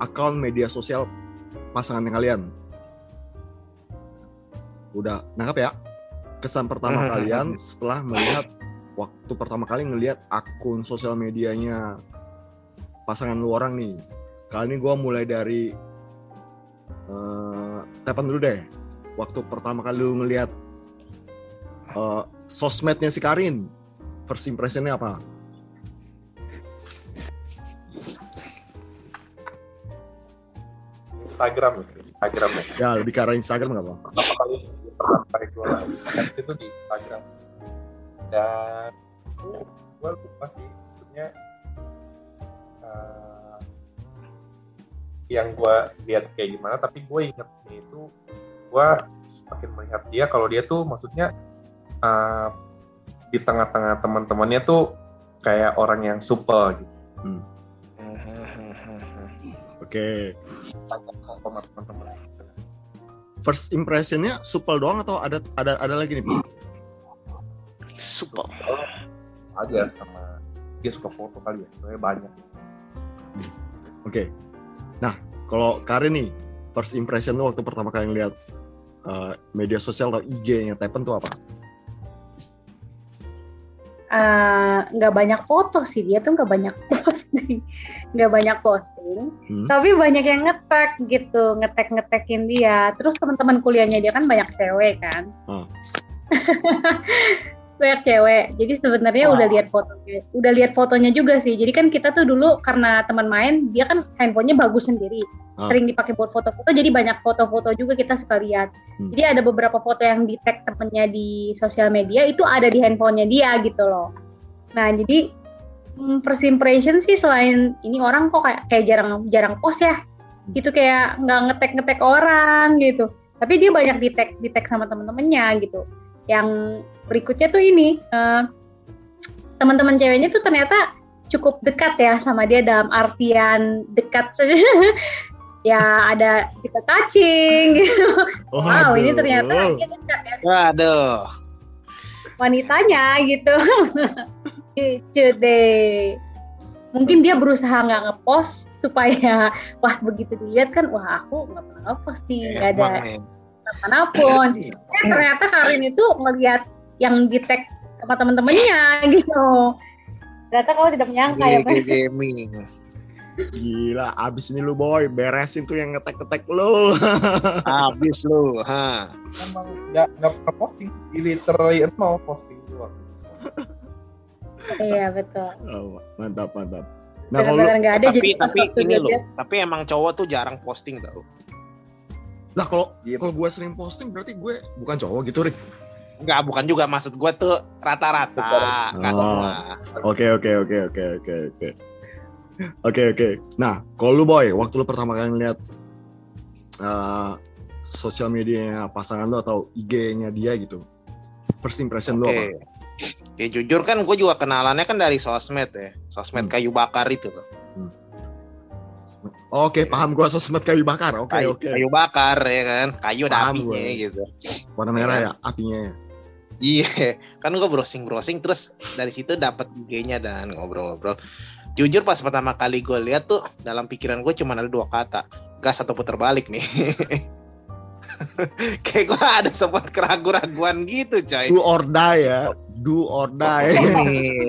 S1: akun media sosial pasangan kalian? Udah nangkap ya? Kesan pertama kalian setelah melihat waktu pertama kali ngelihat akun sosial medianya pasangan lu orang nih. Kali ini gue mulai dari eh Tepan dulu deh. Waktu pertama kali lu ngelihat eh, sosmednya si Karin, first impressionnya apa?
S3: Instagram ya, Instagram ya.
S1: Ya lebih ke arah Instagram nggak apa?
S3: Pertama kali pertama kali gue lihat itu di Instagram dan gue lupa sih maksudnya eh, yang gue lihat kayak gimana tapi gue ingetnya itu gue semakin melihat dia kalau dia tuh maksudnya eh, di tengah-tengah teman-temannya tuh kayak orang yang supel gitu
S1: Oke.
S3: Banyak sama teman-teman
S1: First impressionnya supel doang atau ada ada ada lagi nih?
S2: super
S3: aja sama dia suka foto kali ya soalnya banyak
S1: Oke. Nah, kalau Karin nih, first impression lu waktu pertama kali ngeliat uh, media sosial atau IG-nya Tepen tuh apa?
S4: Eh, nggak banyak foto sih dia tuh nggak banyak posting nggak banyak posting
S1: Hmm?
S4: tapi banyak yang ngetek gitu ngetek ngetekin dia terus teman-teman kuliahnya dia kan banyak cewek kan
S1: Hmm.
S4: banyak cewek. Jadi sebenarnya
S2: Wah.
S4: udah lihat fotonya, udah lihat fotonya juga sih. Jadi kan kita tuh dulu karena teman main, dia kan handphonenya bagus sendiri,
S1: Ah.
S4: sering dipakai buat foto-foto. Jadi banyak foto-foto juga kita suka lihat.
S1: Hmm.
S4: Jadi ada beberapa foto yang di tag temennya di sosial media itu ada di handphonenya dia gitu loh. Nah jadi hmm, first impression sih selain ini orang kok kayak, kayak jarang jarang post ya, gitu kayak nggak ngetek ngetek orang gitu. Tapi dia banyak di tag di tag sama temen-temennya gitu yang berikutnya tuh ini eh, teman-teman ceweknya tuh ternyata cukup dekat ya sama dia dalam artian dekat saja ya ada kita touching gitu. wow ini ternyata dia dekat ya
S2: Waduh.
S4: wanitanya gitu lucu deh mungkin dia berusaha nggak ngepost supaya wah begitu dilihat kan wah aku nggak pernah ngepost nih nggak ada
S2: Emang nih.
S4: Mana pun eh, ternyata Karin itu ngelihat yang di tag sama temen-temennya gitu ternyata kalau tidak menyangka ya.
S2: GG gaming.
S1: Gila, abis ini lu boy, beresin tuh yang ngetek-ngetek lu.
S2: Habis lu, ha.
S3: Emang nggak nggak pernah posting, literally nol posting doang.
S4: iya betul
S1: Oh, mantap, mantap. Nah, kalau lu,
S4: ada
S2: tapi
S4: jadi
S2: tapi
S4: waktu
S2: ini loh, tapi emang cowok tuh jarang posting tau.
S1: Lah kalau
S3: Iya.
S1: kalau gue sering posting berarti gue bukan cowok gitu, Rik.
S2: Enggak, bukan juga maksud gue tuh rata-rata, nggak
S1: Oh.
S2: semua.
S1: Oke, oke, oke, oke, oke, oke. Oke, oke. Nah, kalau lu boy, waktu lu pertama kali ngeliat uh, sosial medianya pasangan lu atau IG-nya dia gitu, first impression lu
S2: Oke.
S1: apa?
S2: Ya jujur kan gue juga kenalannya kan dari sosmed ya. Sosmed
S1: Hmm.
S2: kayu bakar itu tuh.
S1: Oke, paham gua sosmed kayu bakar. Oke,
S2: kayu,
S1: oke.
S2: kayu bakar ya kan. Kayu ada
S1: Paham
S2: apinya
S1: gue.
S2: gitu.
S1: Warna merah ya, apinya ya.
S2: Iya, kan gue browsing-browsing terus dari situ dapat IG-nya dan ngobrol-ngobrol. Jujur pas pertama kali gue lihat tuh dalam pikiran gue cuma ada dua kata, gas atau puter balik nih. Kayak gue ada sempat keraguan-raguan gitu, coy.
S1: Do or die ya. Do or die.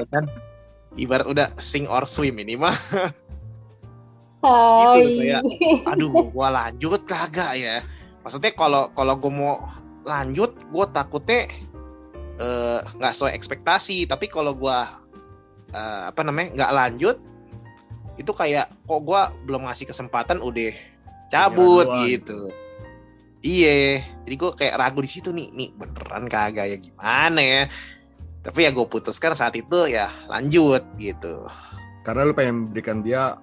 S2: Kan ibarat udah sing or swim ini mah.
S4: Oh,
S2: gitu,
S4: iya.
S2: Aduh, gua lanjut kagak ya. Maksudnya kalau kalau gue mau lanjut, gue takutnya eh, nggak sesuai ekspektasi. Tapi kalau gua eh, apa namanya nggak lanjut, itu kayak kok gua belum ngasih kesempatan udah cabut gitu. Iya, jadi gue kayak ragu di situ nih, nih beneran kagak ya gimana ya. Tapi ya gue putuskan saat itu ya lanjut gitu.
S1: Karena lu pengen berikan dia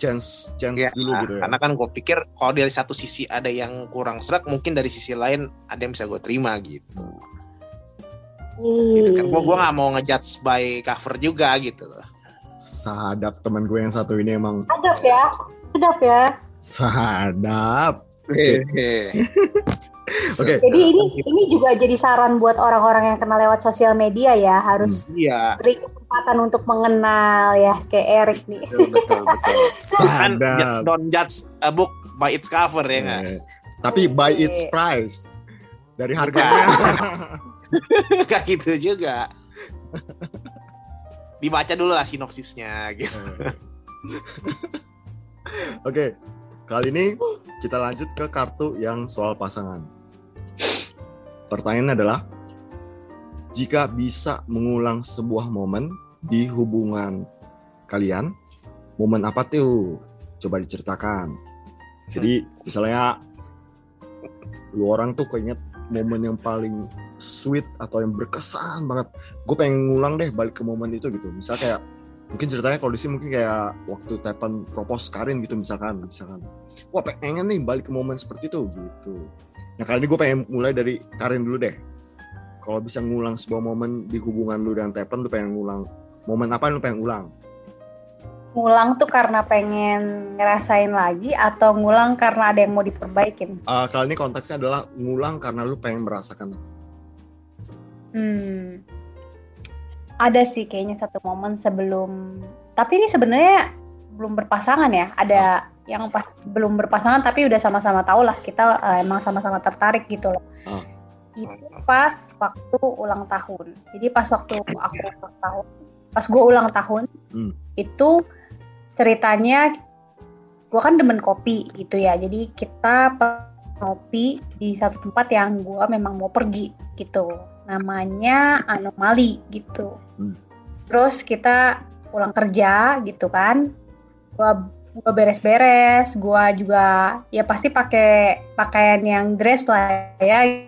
S1: chance chance
S2: Ya,
S1: dulu gitu ya.
S2: Karena kan gue pikir kalau dari satu sisi ada yang kurang serak, mungkin dari sisi lain ada yang bisa gue terima gitu. Gitu kan. Gue gue nggak mau ngejudge by cover juga gitu.
S1: Sadap teman gue yang satu ini emang
S4: sedap ya sedap ya
S1: sadap. Oke. Oke.
S4: jadi ini ini juga jadi saran buat orang-orang yang kenal lewat sosial media ya harus
S2: Iya,
S4: beri kesempatan untuk mengenal ya kayak Erik nih
S2: betul betul. betul.
S1: Sadap.
S2: don't judge a book by its cover ya nggak?
S1: Eh, Tapi by its price. Dari harganya.
S2: Kayak gitu juga. Dibaca dulu lah sinopsisnya gitu.
S1: Oke. Kali ini kita lanjut ke kartu yang soal pasangan. Pertanyaan adalah jika bisa mengulang sebuah momen di hubungan kalian, momen apa tuh? Coba diceritakan. Jadi misalnya lu orang tuh keinget momen yang paling sweet atau yang berkesan banget. Gue pengen ngulang deh balik ke momen itu gitu. Misal kayak mungkin ceritanya kalau di sini mungkin kayak waktu Tepan propose Karin gitu misalkan, misalkan. Wah pengen nih balik ke momen seperti itu gitu. Nah kali ini gue pengen mulai dari Karin dulu deh. Kalau bisa ngulang sebuah momen di hubungan lu dan Tepan, lu pengen ngulang momen apa yang lu pengen ulang?
S4: ngulang tuh karena pengen ngerasain lagi atau ngulang karena ada yang mau diperbaikin
S1: Eh, kali ini konteksnya adalah ngulang karena lu pengen merasakan.
S4: Hmm. Ada sih kayaknya satu momen sebelum tapi ini sebenarnya belum berpasangan ya. Ada yang pas belum berpasangan tapi udah sama-sama tahu lah kita eh, emang sama-sama tertarik gitu loh.
S1: Ah.
S4: Itu pas waktu ulang tahun. Jadi pas waktu aku ulang tahun, pas gue ulang tahun
S1: Hmm.
S4: itu ceritanya gue kan demen kopi gitu ya. Jadi kita ngopi di satu tempat yang gue memang mau pergi gitu. Namanya anomali gitu.
S1: Hmm.
S4: Terus kita pulang kerja gitu kan, gua gua beres-beres, gua juga ya pasti pakai pakaian yang dress lah ya.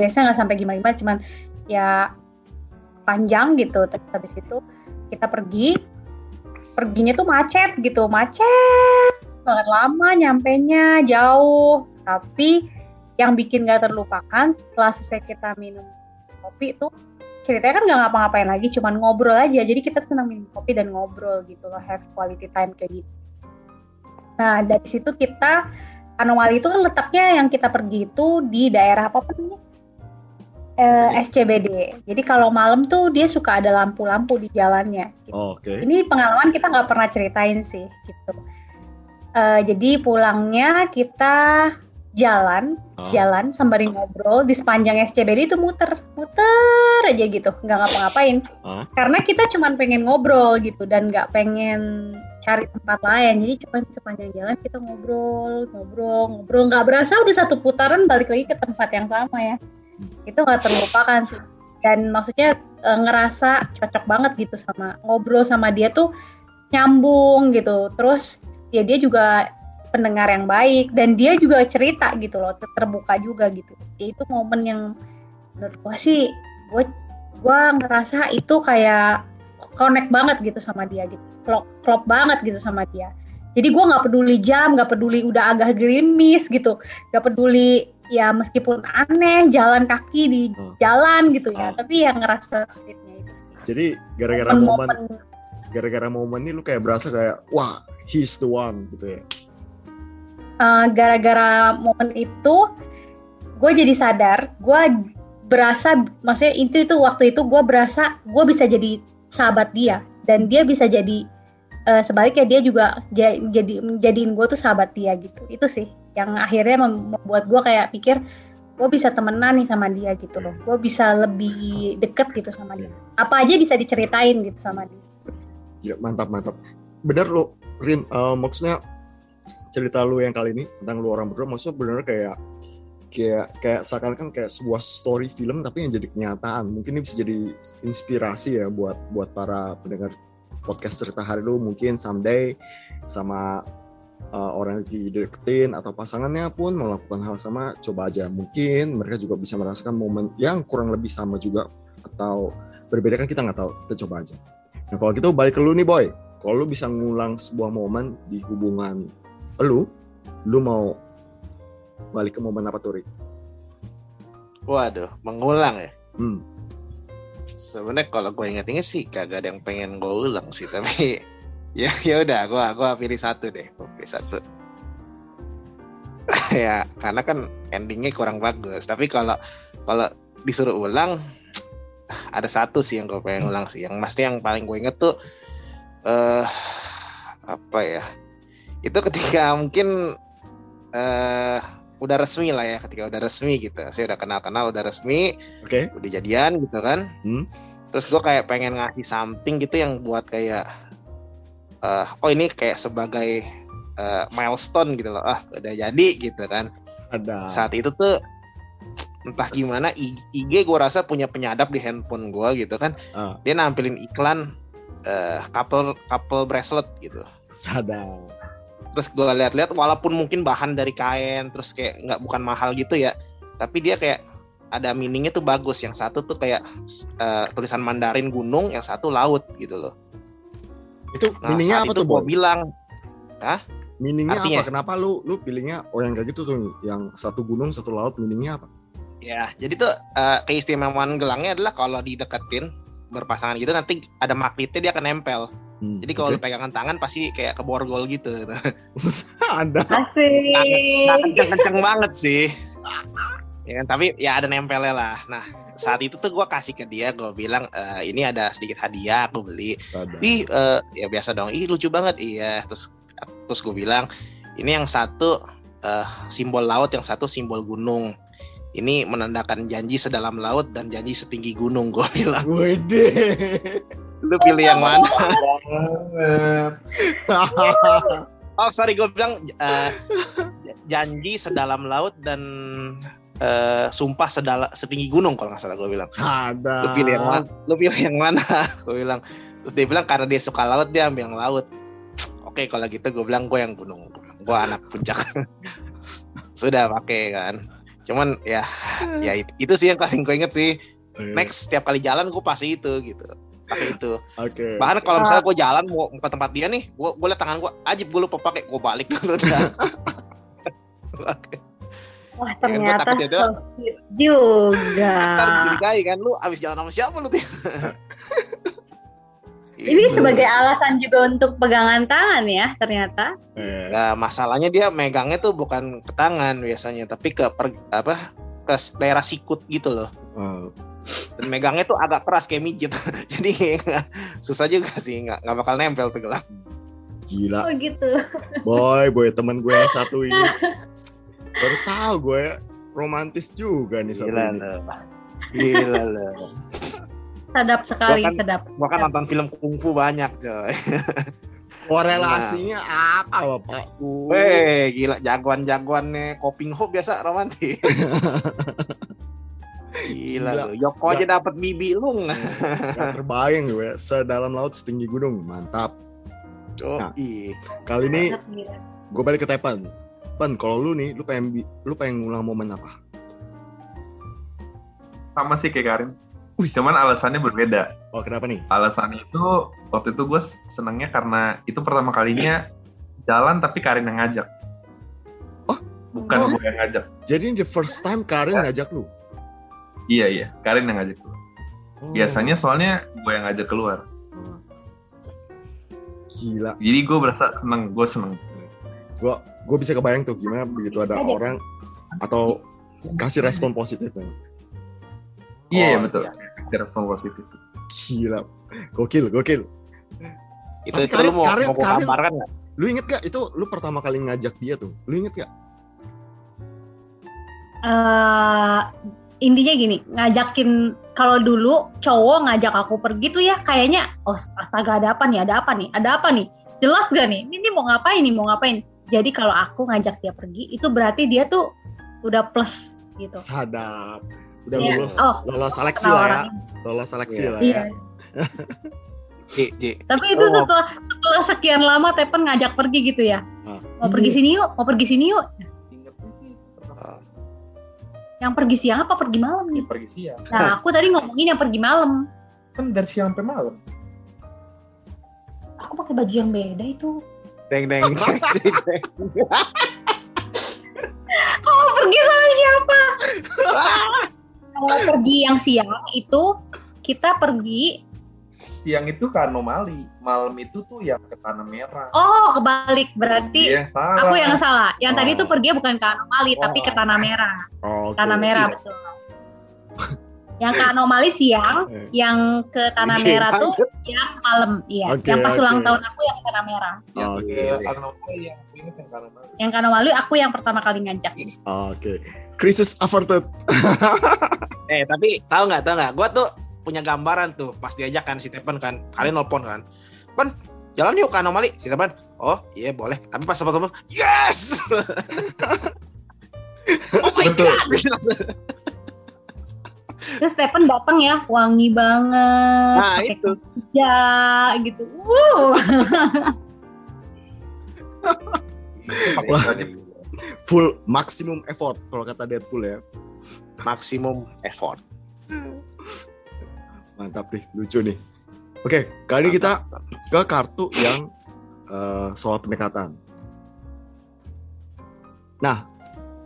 S4: Dressnya nggak sampai gimana-gimana, cuman ya panjang gitu. Terus habis itu kita pergi, perginya tuh macet gitu, macet banget lama nyampenya jauh. Tapi yang bikin gak terlupakan setelah selesai kita minum kopi itu ceritanya kan gak ngapa-ngapain lagi cuman ngobrol aja. Jadi kita senang minum kopi dan ngobrol gitu loh have quality time kayak gitu. Nah dari situ kita anomali itu kan letaknya yang kita pergi itu di daerah apa namanya? Eh, SCBD jadi kalau malam tuh dia suka ada lampu-lampu di jalannya gitu.
S1: Oh, Oke.
S4: ini pengalaman kita nggak pernah ceritain sih gitu. Eh, jadi pulangnya kita jalan
S1: Ah.
S4: jalan sembari ngobrol di sepanjang SCBD itu muter muter aja gitu nggak ngapa-ngapain.
S1: Ah.
S4: karena kita cuma pengen ngobrol gitu dan nggak pengen cari tempat lain. Jadi cuma sepanjang jalan kita ngobrol ngobrol ngobrol. Nggak berasa udah satu putaran balik lagi ke tempat yang sama ya. Itu nggak terlupakan sih. Dan maksudnya eh, ngerasa cocok banget gitu sama ngobrol sama dia tuh nyambung gitu. Terus ya dia juga pendengar yang baik dan dia juga cerita gitu loh ter- terbuka juga gitu ya itu momen yang menurut gua sih gue gua ngerasa itu kayak connect banget gitu sama dia gitu klop, klop banget gitu sama dia jadi gua nggak peduli jam nggak peduli udah agak gerimis gitu nggak peduli ya meskipun aneh jalan kaki di
S1: Hmm.
S4: jalan gitu ya
S1: Ah.
S4: tapi yang ngerasa sweetnya itu sih.
S1: Jadi gara-gara momen
S4: Momen-momen
S1: gara-gara momen ini lu kayak berasa kayak wah he's the one gitu ya.
S4: Uh, gara-gara momen itu gue jadi sadar gue berasa maksudnya itu itu waktu itu gue berasa gue bisa jadi sahabat dia. Dan dia bisa jadi uh, sebaliknya dia juga ja- jadi jadiin gue tuh sahabat dia gitu. Itu sih yang akhirnya mem- membuat gue kayak pikir gue bisa temenan nih sama dia gitu loh. Gue bisa lebih deket gitu sama dia. Apa aja bisa diceritain gitu sama dia.
S1: Gila, mantap mantap. Bener lu Rin. Eh, maksudnya cerita lu yang kali ini tentang lu orang berdua maksudnya bener kayak kayak kayak seakan-akan kayak sebuah story film tapi yang jadi kenyataan. Mungkin ini bisa jadi inspirasi ya buat buat para pendengar podcast cerita hari lu. Mungkin someday sama eh, orang yang dideketin atau pasangannya pun melakukan hal sama coba aja. Mungkin mereka juga bisa merasakan momen yang kurang lebih sama juga atau berbeda kan kita nggak tahu. Kita coba aja. Nah kalau gitu balik ke lu nih boy. Kalau lu bisa ngulang sebuah momen di hubungan lu lu mau balik ke momen apa tuh?
S2: Waduh, mengulang ya.
S1: Hmm.
S2: Sebenarnya kalau gue inget-inget sih kagak ada yang pengen gue ulang sih, tapi ya ya udah, gue gua pilih satu deh, gue pilih satu. ya, karena kan endingnya kurang bagus. Tapi kalau kalau disuruh ulang, ada satu sih yang gue pengen ulang sih. Yang pasti yang paling gue inget tuh eh apa ya? Itu ketika mungkin eh udah resmi lah ya, ketika udah resmi gitu. Saya udah kenal-kenal, udah resmi,
S1: oke.
S2: udah jadian gitu kan.
S1: Hmm.
S2: terus gue kayak pengen ngasih something gitu yang buat kayak eh oh ini kayak sebagai eh, milestone gitu loh. Ah udah jadi gitu kan.
S1: Ada.
S2: Saat itu tuh entah gimana IG gue rasa punya penyadap di handphone gue gitu kan.
S1: Ah.
S2: dia nampilin iklan eh couple couple bracelet gitu.
S1: Sadar
S2: terus gue lihat-lihat walaupun mungkin bahan dari kain terus kayak nggak bukan mahal gitu ya tapi dia kayak ada meaningnya tuh bagus. Yang satu tuh kayak eh, tulisan Mandarin gunung yang satu laut gitu loh.
S1: Itu
S2: nah
S1: meaningnya apa
S2: itu
S1: tuh
S2: gue bilang
S1: meaningnya
S2: artinya?
S1: apa kenapa lu lu pilihnya oh yang kayak gitu tuh yang satu gunung satu laut meaningnya apa?
S2: Ya jadi tuh eh, keistimewaan gelangnya adalah kalau dideketin berpasangan gitu nanti ada magnetnya dia akan nempel
S1: Hmm,
S2: jadi kalau
S1: oke.
S2: lu pegangan tangan pasti kayak keborgol gitu.
S1: Ada.
S4: Asik.
S2: Kenceng-kenceng banget sih. Ya kan tapi ya ada nempelnya lah. Nah saat itu tuh gue kasih ke dia gue bilang "Eh, ini ada sedikit hadiah aku beli.
S1: Ada
S2: ih eh, ya biasa dong. Ih lucu banget. Iya terus terus gue bilang ini yang satu eh, simbol laut yang satu simbol gunung. Ini menandakan janji sedalam laut dan janji setinggi gunung gue bilang.
S1: Wede.
S2: Lu pilih yang mana oh sorry gue bilang eh, janji sedalam laut dan eh, sumpah sedala setinggi gunung kalau nggak salah gue bilang.
S1: Ada.
S2: Lu pilih yang mana? Lu pilih yang mana? gue bilang. Terus dia bilang karena dia suka laut dia ambil yang laut. Oke kalau gitu gue bilang gue yang gunung. Gue anak puncak. Sudah pakai kan. Cuman ya ya itu, itu sih yang paling gue inget sih.
S1: Oke.
S2: Next setiap kali jalan gue pasti itu gitu. Pakai itu.
S1: Oke.
S2: Bahkan kalau misalnya gue jalan mau, ke tempat dia nih, gue gue liat tangan gue, ajib gue lupa pakai, gue balik dulu dah.
S4: Wah
S2: Ya kan,
S4: ternyata
S2: ya,
S4: so sweet juga.
S2: Ntar kan, lu abis jalan sama siapa lu? Tin?
S4: Ini
S2: Gitu.
S4: sebagai alasan juga untuk pegangan tangan ya ternyata.
S1: Eh,
S2: Nah, masalahnya dia megangnya tuh bukan ke tangan biasanya, tapi ke per, apa ke daerah sikut gitu loh.
S1: eh,
S2: Dan megangnya tuh agak keras kayak mijit. Jadi susah juga sih, nggak nggak bakal nempel tuh gelang.
S1: gila.
S4: Oh gitu.
S1: Boy, boy teman gue yang satu ini. Baru tahu gue romantis juga nih satu
S2: Gila
S1: ini.
S2: loh. Gila loh.
S4: Sedap sekali,
S2: Gua kan-
S4: sedap.
S2: Gua kan nonton film kungfu banyak coy.
S1: Korelasinya apa bapakku?
S2: Weh, gila jagoan-jagoannya Koping Ho biasa romantis. Gila,
S1: Gila.
S2: lu. Yoko aja dapat bibi lu nggak?
S1: Gak terbayang gue, sedalam laut setinggi gunung, mantap.
S2: Oh,
S1: Nah.
S2: iya.
S1: Kali ini gue balik ke Tepan. Pan, kalau lu nih, lu pengen lu pengen ngulang momen apa?
S3: Sama sih kayak Karin. Cuman alasannya berbeda.
S1: Oh, kenapa nih?
S3: Alasannya itu waktu itu gue senengnya karena itu pertama kalinya jalan tapi Karin yang ngajak.
S1: Oh.
S3: Bukan
S1: Oh.
S3: gue yang ngajak.
S1: Jadi ini the first time Karin ngajak lu?
S3: Iya iya, Karin yang ngajak.
S1: Oh,
S3: Biasanya soalnya gue yang ngajak keluar.
S1: Gila,
S3: Jadi gue berasa seneng, gue seneng.
S1: gue gue bisa kebayang tuh gimana begitu ada
S4: Aja.
S1: orang atau kasih respon positif ya.
S3: Iya iya
S2: Oh,
S3: betul.
S2: iya.
S3: Kasih respon positif.
S1: Gila, gokil, gokil.
S2: Itu
S1: Tapi
S2: itu
S1: Karin-
S2: lu mau,
S1: Karin-
S2: mau
S1: Karin-
S2: gambarkan nggak?
S1: Lu inget gak itu lu pertama kali ngajak dia tuh? Lu inget gak?
S4: eh intinya gini, ngajakin kalau dulu cowok ngajak aku pergi tuh ya kayaknya oh astaga ada apa nih, ada apa nih, ada apa nih, jelas gak nih, ini, ini mau ngapain nih, mau ngapain. Jadi kalau aku ngajak dia pergi itu berarti dia tuh udah plus gitu.
S1: Sadap. Udah
S4: Iya.
S1: lulus,
S4: Oh,
S1: lolos seleksi lah ya. Lolos seleksi
S2: Iya.
S1: lah
S4: Iya.
S1: ya.
S2: J, J.
S4: Tapi itu
S2: Oh.
S4: setelah setelah sekian lama Tepen ngajak pergi gitu ya.
S1: Ah.
S4: Mau pergi sini yuk, mau pergi sini yuk. Yang pergi siang apa pergi malam nih?
S3: Pergi siang.
S4: Nah, aku tadi ngomongin yang pergi malam.
S3: Kan dari siang sampai malam.
S4: Aku pakai baju yang beda itu.
S2: Deng deng.
S4: Kamu pergi sama siapa? Kalau pergi yang siang itu kita pergi
S3: Siang itu ke anomali, malam itu tuh yang ke tanah merah.
S4: oh kebalik berarti
S3: yang salah.
S4: aku yang salah. Yang tadi
S1: Oh.
S4: tuh pergi bukan ke anomali
S3: Oh.
S4: tapi ke tanah merah.
S1: Oh, oke.
S4: Tanah merah betul. yang ke anomali siang,
S1: Eh.
S4: yang ke tanah
S2: Oke,
S4: merah tuh yang malam. Iya,
S1: Oke,
S4: yang pas ulang
S1: oke.
S4: tahun aku yang ke tanah merah.
S1: Oke.
S3: Anomali yang yang ke anomali.
S4: Aku yang pertama kali ngajak.
S1: Oke. Krisis averted.
S2: Eh tapi tahu nggak tahu nggak? Gua tuh punya gambaran tuh pas diajak kan si Tepen kan, kalian nelpon kan, Pen jalan yuk ke anomali, si Tepen, oh iya boleh, tapi pas sama temen, yes, oh my
S3: Betul.
S2: god,
S4: Terus Stephen datang ya, wangi banget.
S2: nah
S4: pakai
S2: itu,
S4: kerja gitu. Wow.
S1: Full maksimum effort kalau kata Deadpool ya.
S2: maksimum effort.
S1: Mantap nih, lucu nih. Oke, kali ini kita ke kartu yang eh, soal pendekatan. Nah,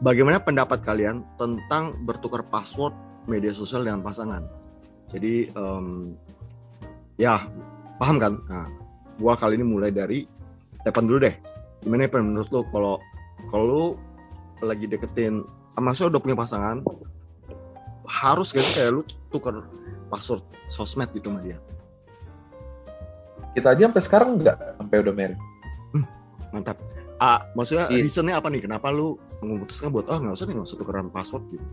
S1: bagaimana pendapat kalian tentang bertukar password media sosial dengan pasangan? Jadi, em, ya paham kan? Nah, gua kali ini mulai dari Tepan dulu deh. Gimana Tepan menurut lo kalau kalau lagi deketin, maksudnya udah punya pasangan, harus gak sih kayak lu tukar password sosmed gitu sama dia?
S3: Kita aja sampai sekarang enggak sampai udah married.
S1: Mantap. Ah, maksudnya
S3: Iya.
S1: reasonnya apa nih? Kenapa lu memutuskan buat oh nggak usah nih nggak usah tukeran password gitu?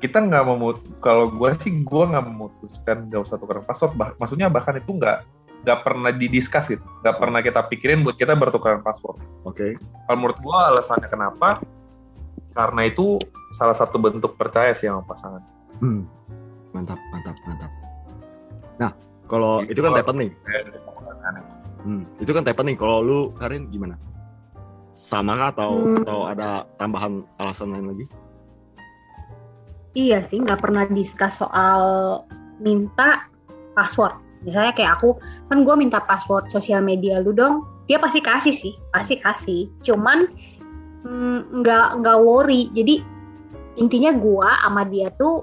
S3: Kita nggak mau kalau gue sih gue nggak memutuskan nggak usah tukar password. Bah- maksudnya bahkan itu nggak nggak pernah didiskus gitu, nggak pernah kita pikirin buat kita bertukaran password.
S1: Oke.
S3: Kalau menurut gue alasannya kenapa? karena itu salah satu bentuk percaya sih sama pasangan.
S1: Hmm. Mantap, mantap, mantap. Nah, kalau itu kan tepen nih. Hmm, itu kan tepen nih. Kalau lu Karin gimana? Sama kah atau
S4: Hmm.
S1: atau ada tambahan alasan lain lagi?
S4: Iya sih, nggak pernah discuss soal minta password. Misalnya kayak aku, kan gue minta password sosial media lu dong, dia pasti kasih sih, pasti kasih. Cuman mm, nggak nggak worry. Jadi intinya gue sama dia tuh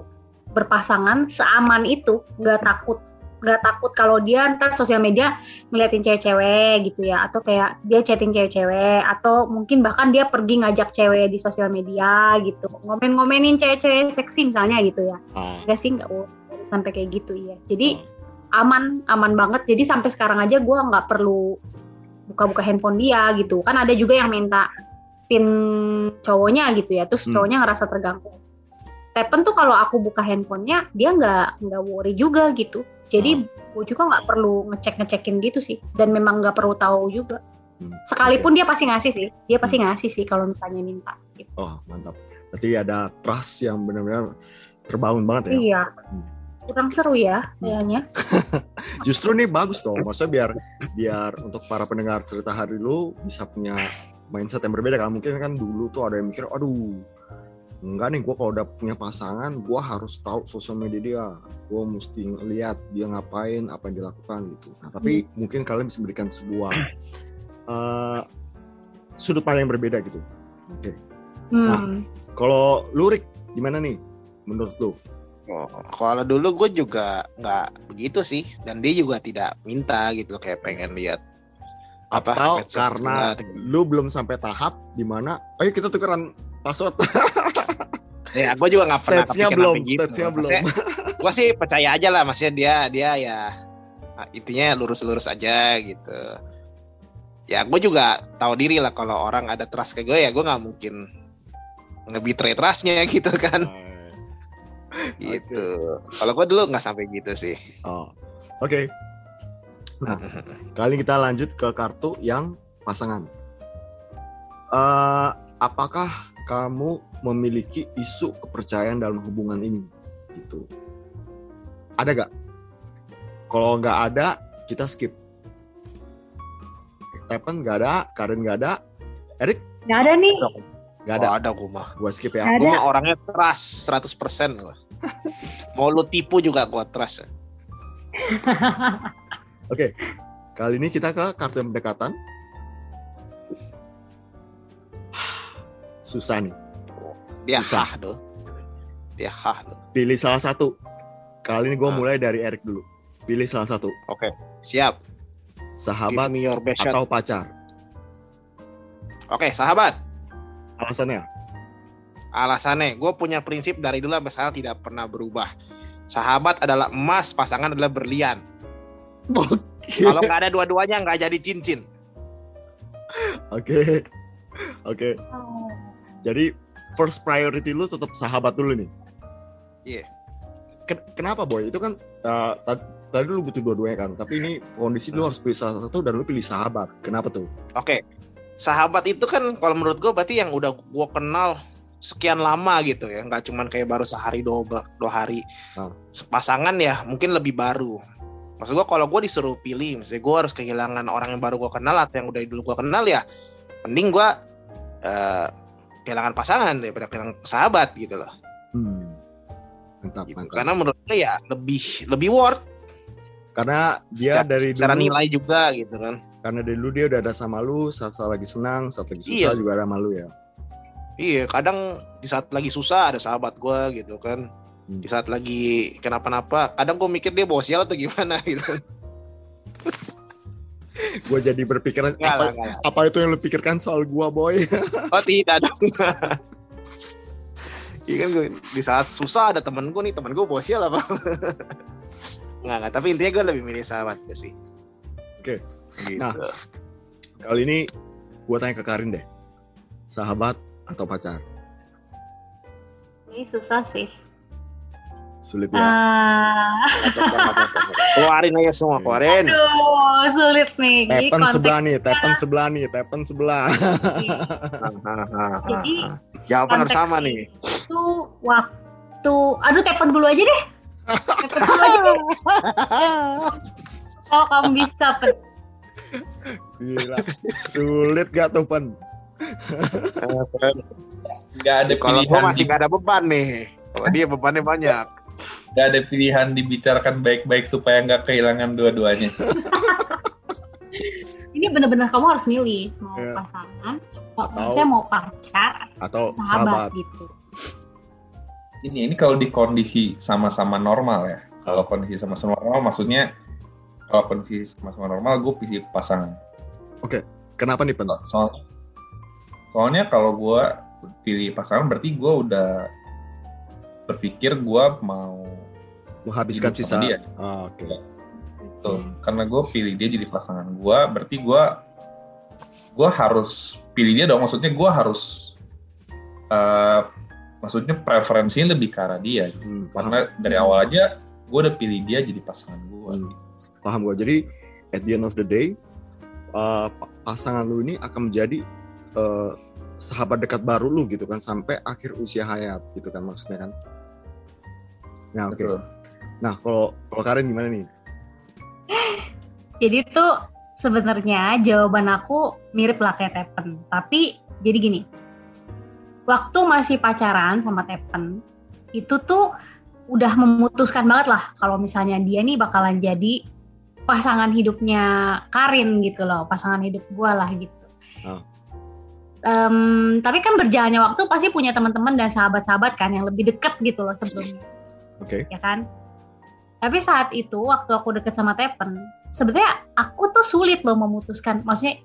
S4: berpasangan seaman itu, nggak takut nggak takut kalau dia ntar sosial media ngeliatin cewek-cewek gitu ya atau kayak dia chatting cewek-cewek atau mungkin bahkan dia pergi ngajak cewek di sosial media gitu ngomen-ngomenin cewek-cewek seksi misalnya gitu ya.
S1: Ah,
S4: Enggak sih nggak sampai kayak gitu ya jadi aman aman banget. Jadi sampai sekarang aja gue nggak perlu buka-buka handphone dia gitu. Kan ada juga yang minta pin cowoknya gitu ya terus
S1: Hmm.
S4: cowoknya ngerasa terganggu Tepen tuh kalau aku buka handphonenya dia nggak nggak worry juga gitu jadi gue juga nggak perlu ngecek ngecekin gitu sih dan memang nggak perlu tahu juga
S1: hmm,
S4: sekalipun dia pasti ngasih sih dia pasti ngasih sih kalau misalnya minta gitu.
S1: Oh, mantap. Berarti ada trust yang benar-benar terbangun banget ya.
S4: iya
S1: Hmm.
S4: kurang seru ya kayaknya
S1: Justru nih bagus dong. Maksudnya biar biar untuk para pendengar cerita hari lu bisa punya mindset yang berbeda kan. Mungkin kan dulu tuh ada yang mikir, aduh, enggak nih gue kalau udah punya pasangan, gue harus tahu sosial media dia. Gue mesti lihat dia ngapain, apa yang dilakukan gitu. Nah, tapi mungkin kalian bisa berikan sebuah eh, sudut pandang yang berbeda gitu. Oke. Nah.
S4: hmm.
S1: Kalau Lurik gimana nih menurut lu?
S2: Oh, kalau dulu gue juga nggak begitu sih, dan dia juga tidak minta gitu kayak pengen lihat apa
S1: Atau karena lu belum sampai tahap di mana, ayo kita tukeran password.
S2: ya gue juga nggak pernah kepikiran
S1: belum,
S2: gitu.
S1: stage-nya belum.
S2: gue sih percaya aja lah, maksudnya dia dia ya ah, intinya lurus-lurus aja gitu. Ya gue juga tahu diri lah kalau orang ada trust ke gue ya gue nggak mungkin nge-betray trustnya gitu kan gitu. Kalau gue dulu nggak sampai gitu sih.
S1: Oh, oke. Nah, kali ini kita lanjut ke kartu yang pasangan. Eh, apakah kamu memiliki isu kepercayaan dalam hubungan ini? Gitu. Ada gak? Kalau nggak ada, kita skip. Tepen nggak ada, Karen nggak ada, Erik
S4: nggak ada nih
S1: nggak ada.
S2: Oh, ada gue mah.
S1: Gua skip ya.
S2: Gue mah orangnya trust 100% gue. Mau lu tipu juga gue trust.
S1: Oke, kali ini kita ke kartu yang pendekatan. Susah nih.
S2: Dia
S1: Susah.
S2: hah tuh. Dia hah tuh.
S1: Pilih salah satu. Kali ini gue
S2: Ah.
S1: mulai dari Erik dulu. Pilih salah satu.
S2: Oke, siap.
S1: Sahabat
S2: Give me your best shot.
S1: atau pacar.
S2: Oke, sahabat.
S1: Alasannya?
S2: Alasannya, gue punya prinsip dari dulu sampai sekarang tidak pernah berubah. Sahabat adalah emas, pasangan adalah berlian. Kalau nggak ada dua-duanya nggak jadi cincin.
S1: Oke. Oke.
S4: Oh.
S1: Jadi first priority lu tetap sahabat dulu nih.
S2: Iya.
S1: Ken- Kenapa boy? Itu kan uh, tad- tadi lu butuh dua-duanya kan. Tapi ini kondisi lu harus pilih salah satu dan lu pilih sahabat. Kenapa tuh?
S2: Oke, sahabat itu kan kalau menurut gue berarti yang udah gue kenal sekian lama gitu ya, nggak cuman kayak baru sehari dua, dua hari.
S1: Ah.
S2: Pasangan ya mungkin lebih baru. Maksud gue kalau gue disuruh pilih, misalnya gue harus kehilangan orang yang baru gue kenal atau yang udah dulu gue kenal ya, mending gue eh, kehilangan pasangan daripada kehilangan sahabat gitu loh.
S1: Hmm. Mantap,
S2: Gitu.
S1: mantap.
S2: Karena menurut gue ya lebih lebih worth
S1: Karena dia
S2: secara,
S1: dari
S2: secara
S1: dulu
S2: nilai juga gitu kan.
S1: karena dari dulu dia udah ada sama lu saat, saat lagi senang saat lagi susah
S2: Iya.
S1: juga ada sama lu ya
S2: Iya, kadang di saat lagi susah ada sahabat gue gitu kan.
S1: Hmm.
S2: Di saat lagi kenapa-napa, kadang gue mikir dia bawa sial atau gimana gitu.
S1: gue jadi berpikiran
S2: lah,
S1: apa,
S2: lah.
S1: apa itu yang lu pikirkan soal gua boy
S2: Oh tidak dong. Iya kan gue di saat susah ada temen gue nih, temen gue bawa sial apa? Enggak, enggak. Tapi intinya gue lebih milih sahabat gue sih.
S1: Oke.
S2: Gitu.
S1: Nah. kali ini gua tanya ke Karin deh sahabat atau pacar
S4: Ini susah sih.
S1: Sulit ya.
S4: Ah,
S2: Keluarin aja semua, keluarin.
S4: aduh, sulit nih. Jadi
S1: Tepen sebelah nih, tepen sebelah nih, tepen sebelah.
S4: Jadi
S2: Jawaban harus sama nih.
S4: itu waktu, aduh tepen dulu aja deh. Tepen dulu aja deh. Oh kamu bisa pen.
S1: Gila. Sulit gak tuh, Pen?
S3: Nggak ada
S2: Kalau masih gak ada beban nih. Kalau dia bebannya banyak.
S3: Nggak ada pilihan dibicarakan baik-baik supaya nggak kehilangan dua-duanya.
S4: Ini bener-bener kamu harus milih mau
S1: Iya.
S4: pasangan, mau
S1: Atau-
S4: maksudnya mau pacar,
S1: Atau
S4: sahabat,
S1: sahabat?
S4: gitu.
S3: Ini ini kalau di kondisi sama-sama normal ya. Kalau kondisi sama-sama normal maksudnya kalau kondisi sama-sama normal gue pilih pasangan.
S1: Kenapa nih, Pen?
S3: Soalnya soalnya kalau gue pilih pasangan berarti gue udah berpikir gue mau
S1: Menghabiskan sisa.
S3: dia.
S1: Ah, Oke.
S3: Gitu. Karena gue pilih dia jadi pasangan gue, berarti gue gue harus pilih dia dong. Maksudnya gue harus eh, maksudnya preferensinya lebih ke arah dia.
S1: Hmm, paham.
S3: Karena dari awal aja gue udah pilih dia jadi pasangan gue.
S1: Hmm. Paham gue. Jadi, at the end of the day, uh, pa- pasangan lu ini akan menjadi uh, sahabat dekat baru lu gitu kan sampai akhir usia hayat gitu kan maksudnya kan. Nah, oke.
S3: Betul.
S1: Nah, kalau kalau Karin gimana nih?
S4: Jadi tuh sebenarnya jawaban aku mirip lah kayak Tepen. Tapi jadi gini, waktu masih pacaran sama Tepen, itu tuh udah memutuskan banget lah kalau misalnya dia nih bakalan jadi pasangan hidupnya Karin gitu loh, pasangan hidup gua lah gitu.
S1: Oh.
S4: Em, tapi kan berjalannya waktu pasti punya teman-teman dan sahabat-sahabat kan yang lebih dekat gitu loh sebelumnya
S1: Oke.
S4: ya kan? Tapi saat itu waktu aku deket sama Tepen, sebenarnya aku tuh sulit loh memutuskan. Maksudnya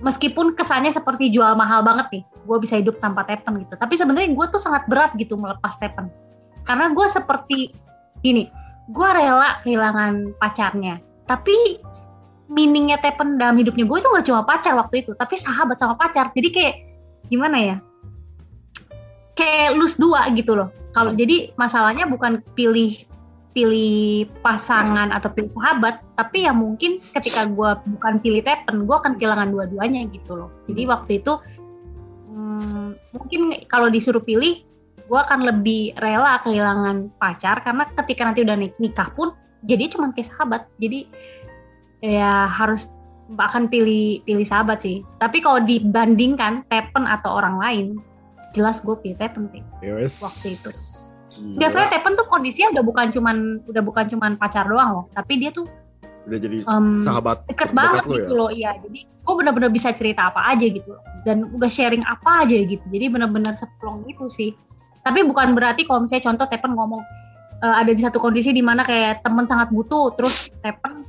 S4: meskipun kesannya seperti jual mahal banget nih, gue bisa hidup tanpa Tepen gitu. Tapi sebenarnya gue tuh sangat berat gitu melepas Tepen, karena gue seperti gini, gue rela kehilangan pacarnya. Tapi meaningnya Tepen dalam hidupnya gue itu nggak cuma pacar waktu itu, tapi sahabat sama pacar. Jadi kayak gimana ya? Kayak lose dua gitu loh. Kalau jadi masalahnya bukan pilih pilih pasangan atau pilih sahabat, tapi ya mungkin ketika gue bukan pilih Tepen, gue akan kehilangan dua-duanya gitu loh. Jadi
S1: Hmm.
S4: waktu itu hmm, mungkin kalau disuruh pilih, gue akan lebih rela kehilangan pacar karena ketika nanti udah nik- nikah pun jadi cuma kayak sahabat. Jadi ya harus akan pilih pilih sahabat sih. Tapi kalau dibandingkan Tepen atau orang lain, jelas gue pilih Tepen sih.
S1: Ya wes.
S4: Waktu itu.
S1: Gila.
S4: Biasanya Tepen tuh kondisinya udah bukan cuman udah bukan cuman pacar doang loh, tapi dia tuh
S1: udah jadi
S4: em,
S1: sahabat
S4: deket banget
S1: lu
S4: gitu
S1: ya?
S4: loh, iya. Jadi gue bener-bener bisa cerita apa aja gitu loh. dan udah sharing apa aja gitu. Jadi bener-bener seplong gitu sih. Tapi bukan berarti kalau misalnya contoh Tepen ngomong eh, ada di satu kondisi di mana kayak temen sangat butuh, terus Tepen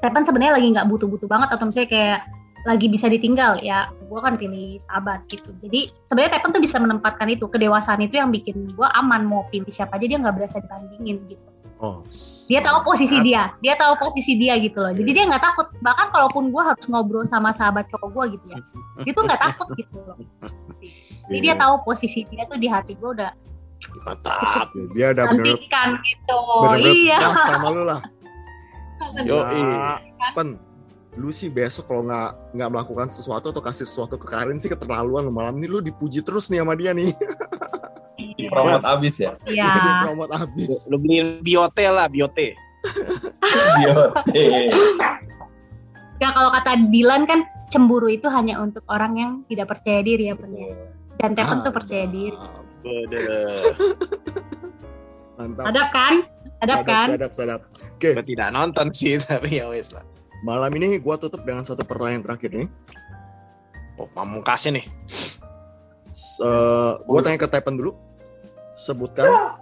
S4: Tepen sebenarnya lagi nggak butuh-butuh banget atau misalnya kayak lagi bisa ditinggal ya gue kan pilih sahabat gitu. Jadi sebenarnya Tepen tuh bisa menempatkan itu kedewasaan itu yang bikin gue aman mau pilih siapa aja dia nggak berasa dibandingin gitu.
S1: Oh.
S4: dia tahu posisi dia dia tahu posisi dia gitu loh. Jadi dia nggak takut. Bahkan kalaupun gue harus ngobrol sama sahabat cowok gue gitu ya dia tuh nggak takut gitu loh. Jadi dia
S1: Iya.
S4: tahu posisi dia tuh di hati gue udah
S2: Mantap.
S1: Dia udah bener
S4: gitu.
S1: bener-bener
S4: iya.
S1: pas sama lu lah.
S2: Yo,
S1: Pen, lu sih besok kalau nggak nggak melakukan sesuatu atau kasih sesuatu ke Karin sih keterlaluan lu. malam ini lu dipuji terus nih sama dia nih
S3: Promot abis ya.
S4: iya
S1: promot abis
S2: Lu beliin biote lah, biote.
S3: Biote.
S4: ya kalau kata Dilan kan cemburu itu hanya untuk orang yang tidak percaya diri ya Pen, ya. dan Tepen tuh percaya diri
S2: Bener.
S1: mantap
S4: sadap kan sadap kan
S1: sadap sadap
S2: Gua tidak nonton sih, tapi ya wes lah.
S1: Malam ini gua tutup dengan satu pertanyaan terakhir nih.
S2: Oh, pamungkasnya nih.
S1: Se gua tanya ke Tepen dulu. Sebutkan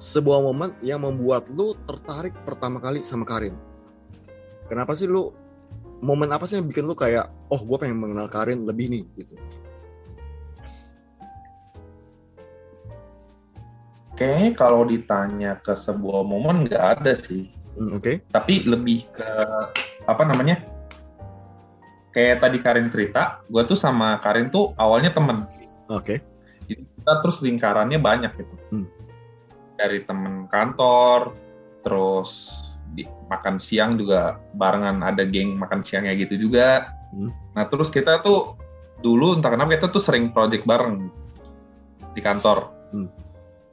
S1: sebuah momen yang membuat lu tertarik pertama kali sama Karin. Kenapa sih lu momen apa sih yang bikin lu kayak oh gue pengen mengenal Karin lebih nih gitu?
S3: Kayaknya kalau ditanya ke sebuah momen nggak ada sih.
S1: Hmm, oke.
S3: Tapi lebih ke apa namanya? Kayak tadi Karin cerita, gue tuh sama Karin tuh awalnya temen.
S1: oke
S3: Jadi kita terus lingkarannya banyak gitu.
S1: Hmm.
S3: dari temen kantor, terus di, makan siang juga barengan ada geng makan siangnya gitu juga.
S1: Hmm.
S3: Nah terus kita tuh dulu entah kenapa kita tuh sering project bareng di kantor.
S1: Hmm.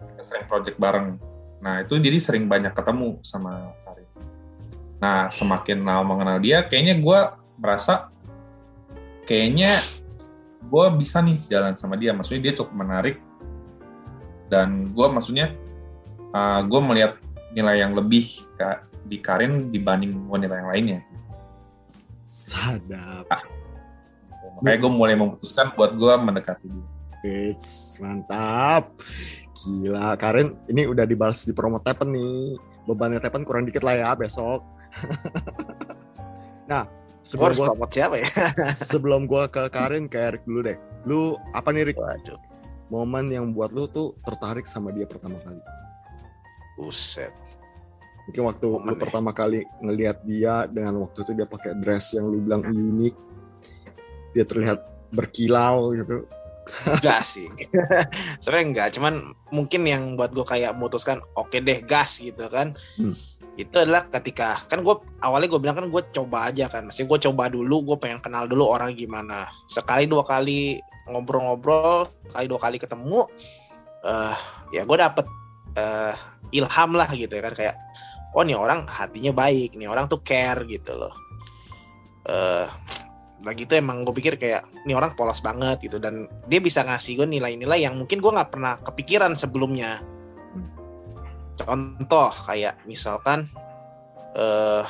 S3: Kita sering project bareng. Nah itu jadi sering banyak ketemu sama. Nah semakin lama mengenal dia, kayaknya gue merasa kayaknya gue bisa nih jalan sama dia. Maksudnya dia cukup menarik dan gue maksudnya gue melihat nilai yang lebih ka- di Karin dibanding wanita yang lainnya.
S1: Sadap.
S3: Makanya gue mulai memutuskan buat gue mendekati dia.
S1: Wits, mantap. Gila, Karin ini udah dibalas di promo Tepen nih. Bebannya Tepen kurang dikit lah ya besok. nah,
S2: Gua
S1: sebelum gua,
S2: promote siapa ya?
S1: sebelum gua ke Karin ke Erik dulu deh. Lu apa nih Rick?
S2: Waduh,
S1: Momen yang buat lu tuh tertarik sama dia pertama kali.
S2: buset.
S1: Mungkin waktu lu
S2: Momen ya.
S1: pertama kali ngelihat dia dengan waktu itu dia pakai dress yang lu bilang unik. Dia terlihat berkilau gitu.
S2: Enggak sih. Sebenarnya enggak, cuman mungkin yang buat gue kayak memutuskan oke deh gas gitu kan.
S1: Hmm.
S2: Itu adalah ketika kan gue awalnya gue bilang kan gue coba aja kan. Maksudnya gue coba dulu, gue pengen kenal dulu orang gimana. Sekali dua kali ngobrol-ngobrol, kali dua kali ketemu, eh ya gue dapet eh ilham lah gitu ya kan kayak oh nih orang hatinya baik, nih orang tuh care gitu loh. Eh lagi itu emang gue pikir kayak ini orang polos banget gitu dan dia bisa ngasih gue nilai-nilai yang mungkin gue nggak pernah kepikiran sebelumnya contoh kayak misalkan eh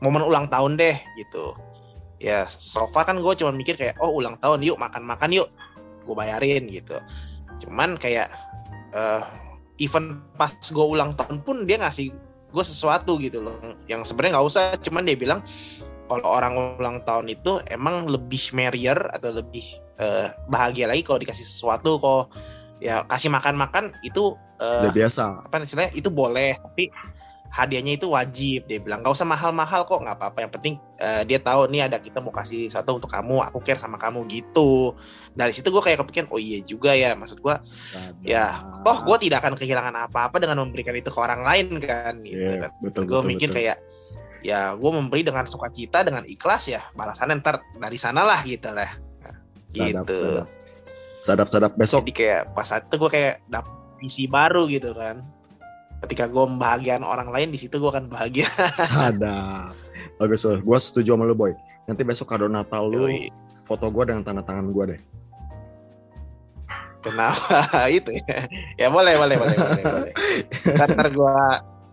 S2: momen ulang tahun deh gitu. Ya so far kan gue cuma mikir kayak oh ulang tahun yuk makan-makan yuk gue bayarin gitu. Cuman kayak eh event pas gue ulang tahun pun dia ngasih gue sesuatu gitu loh yang sebenarnya nggak usah cuman dia bilang kalau orang ulang tahun itu emang lebih merrier atau lebih eh, bahagia lagi kalau dikasih sesuatu kok ya kasih makan-makan itu eh,
S1: Udah biasa.
S2: apa istilahnya? Itu boleh. Tapi hadiahnya itu wajib dia bilang. Nggak usah mahal-mahal kok nggak apa-apa. Yang penting eh, dia tahu nih ada kita mau kasih satu untuk kamu aku care sama kamu gitu. Dari situ gue kayak kepikiran oh iya juga ya. Maksud gue ya toh gue tidak akan kehilangan apa-apa dengan memberikan itu ke orang lain kan gitu
S1: Iya,
S2: kan.
S1: betul,
S2: gue
S1: betul,
S2: mikir
S1: betul.
S2: kayak ya gue memberi dengan sukacita dengan ikhlas ya balasannya ntar dari sanalah gitu lah.
S1: Sadap,
S2: gitu.
S1: sadap. Sadap, sadap. Besok
S2: jadi kayak pas saat itu gue kayak dapet visi baru gitu kan ketika gue membahagiakan orang lain di situ gue akan bahagia
S1: sadap. Bagus, bagus. Gue setuju sama lu, Boy. Nanti besok kado Natal lu,
S2: Yoi.
S1: foto gue dengan tanda tangan gue deh.
S2: kenapa itu ya ya boleh boleh boleh boleh, boleh. Ntar, ntar gue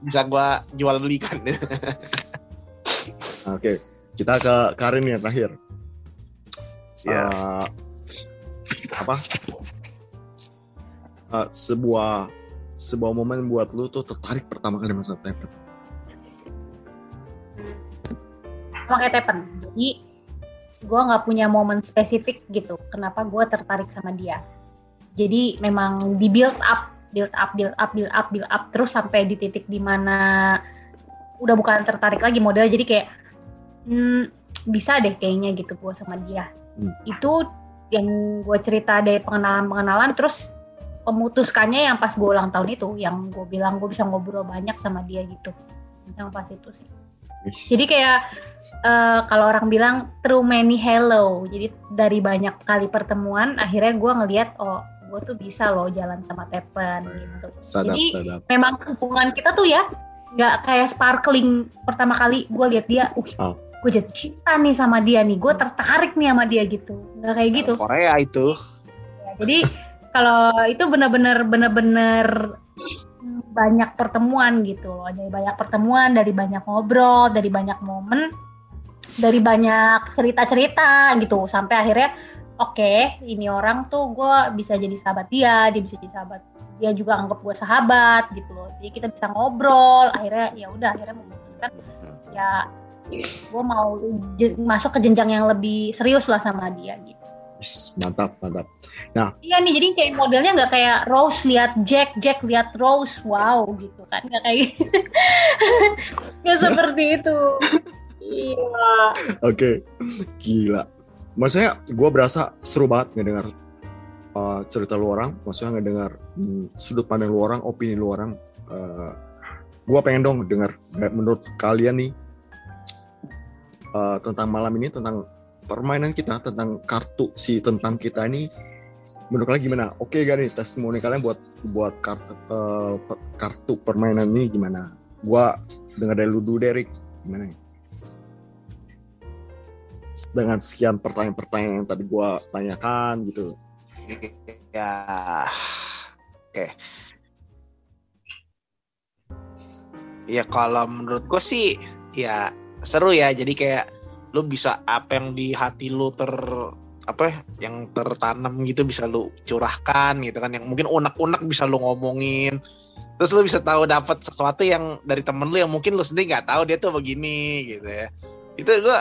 S2: bisa gue jual belikan
S1: Oke, kita ke Karin yang terakhir.
S2: Siap.
S1: Eh, apa? Eh, sebuah sebuah momen buat lu tuh tertarik pertama kali masa Tepet.
S4: sama kayak Tepen. Jadi gue nggak punya momen spesifik gitu. Kenapa gue tertarik sama dia? Jadi memang di build up, build up, build up, build up, build up terus sampai di titik di mana udah bukan tertarik lagi model. Jadi kayak hmm, bisa deh kayaknya gitu gue sama dia.
S1: Hmm.
S4: Itu yang gue cerita dari pengenalan-pengenalan terus pemutuskannya yang pas gue ulang tahun itu yang gue bilang gue bisa ngobrol banyak sama dia gitu yang pas itu sih jadi kayak eh, kalau orang bilang through many hello. Jadi dari banyak kali pertemuan akhirnya gue ngelihat oh gue tuh bisa loh jalan sama Tepen gitu.
S1: sadap,
S4: jadi-
S1: sadap.
S4: Memang hubungan kita tuh ya nggak kayak sparkling pertama kali gue lihat dia, uh
S1: Oh.
S4: Gue jatuh cinta nih sama dia nih, gue tertarik nih sama dia gitu. Nggak kayak gitu.
S2: Korea itu
S4: Ya, jadi kalau itu benar-benar benar-benar banyak pertemuan gitu loh. Dari banyak pertemuan, dari banyak ngobrol, dari banyak momen, dari banyak cerita-cerita gitu sampai akhirnya oke, ini orang tuh gue bisa jadi sahabat dia, dia bisa jadi sahabat dia juga anggap gue sahabat gitu loh. Jadi kita bisa ngobrol, akhirnya ya udah akhirnya memutuskan ya gue mau masuk ke jenjang yang lebih serius lah sama dia gitu.
S1: Wis, mantap, mantap.
S4: Iya nih, jadi kayak modelnya nggak kayak Rose lihat Jack, Jack lihat Rose, wow gitu kan, nggak kayak nggak seperti itu. Iya.
S1: Oke, gila. Maksudnya gue berasa seru banget ngedengar uh, cerita lu orang, maksudnya ngedengar hmm, sudut pandang lu orang, opini lu orang. Uh, gua pengen dong dengar menurut kalian nih uh, tentang malam ini tentang permainan kita tentang kartu si tentang kita ini menurut kalian gimana? Oke gak nih testimoni kalian buat buat kartu, uh, kartu permainan ini gimana? Gua dengar dari lu dulu Derek gimana? Dengan sekian pertanyaan-pertanyaan yang tadi gua tanyakan gitu.
S2: Ya, oke. Okay. Ya kalau menurut gue sih ya seru ya. Jadi kayak lu bisa apa yang di hati lu ter apa ya, yang tertanam gitu bisa lu curahkan gitu kan. Yang mungkin unek-unek bisa lu ngomongin. Terus lu bisa tahu dapat sesuatu yang dari temen lu yang mungkin lu sendiri nggak tahu dia tuh begini gitu ya. Itu gue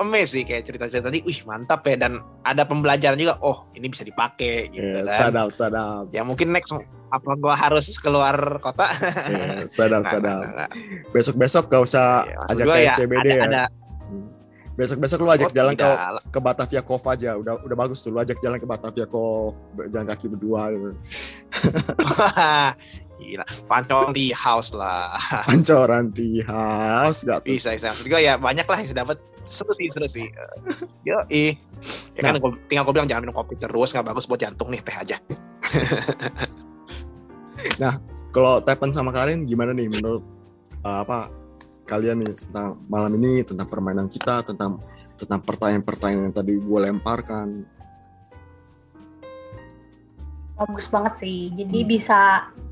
S2: amazed sih kayak cerita-cerita tadi wih mantap ya. Dan ada pembelajaran juga oh ini bisa dipakai gitu
S1: yeah,
S2: kan.
S1: sadap sadap.
S2: Ya mungkin next apa gua harus keluar kota
S1: yeah, sadap sadap besok besok gak usah yeah, ajak ke
S2: ya,
S1: CBD
S2: ada,
S1: ya
S2: ada,
S1: besok-besok lu ajak
S2: Oh,
S1: jalan ke
S2: tidak.
S1: ke Batavia Cove aja udah udah bagus tuh lu ajak jalan ke Batavia Cove jalan kaki berdua gitu
S2: Gila, pancong di house lah.
S1: pancoran di house gak tuh
S2: Bisa, bisa. Maksud gua ya banyak lah yang dapat. Seru sih, seru sih. Yo, ih. Ya kan gua, tinggal gue bilang jangan minum kopi terus, nggak bagus buat jantung nih, teh aja.
S1: Kalau Tepen sama Karin gimana nih menurut uh, apa kalian nih tentang malam ini tentang permainan kita tentang tentang pertanyaan-pertanyaan yang tadi gue lemparkan
S4: bagus banget sih. Jadi
S1: Hmm.
S4: bisa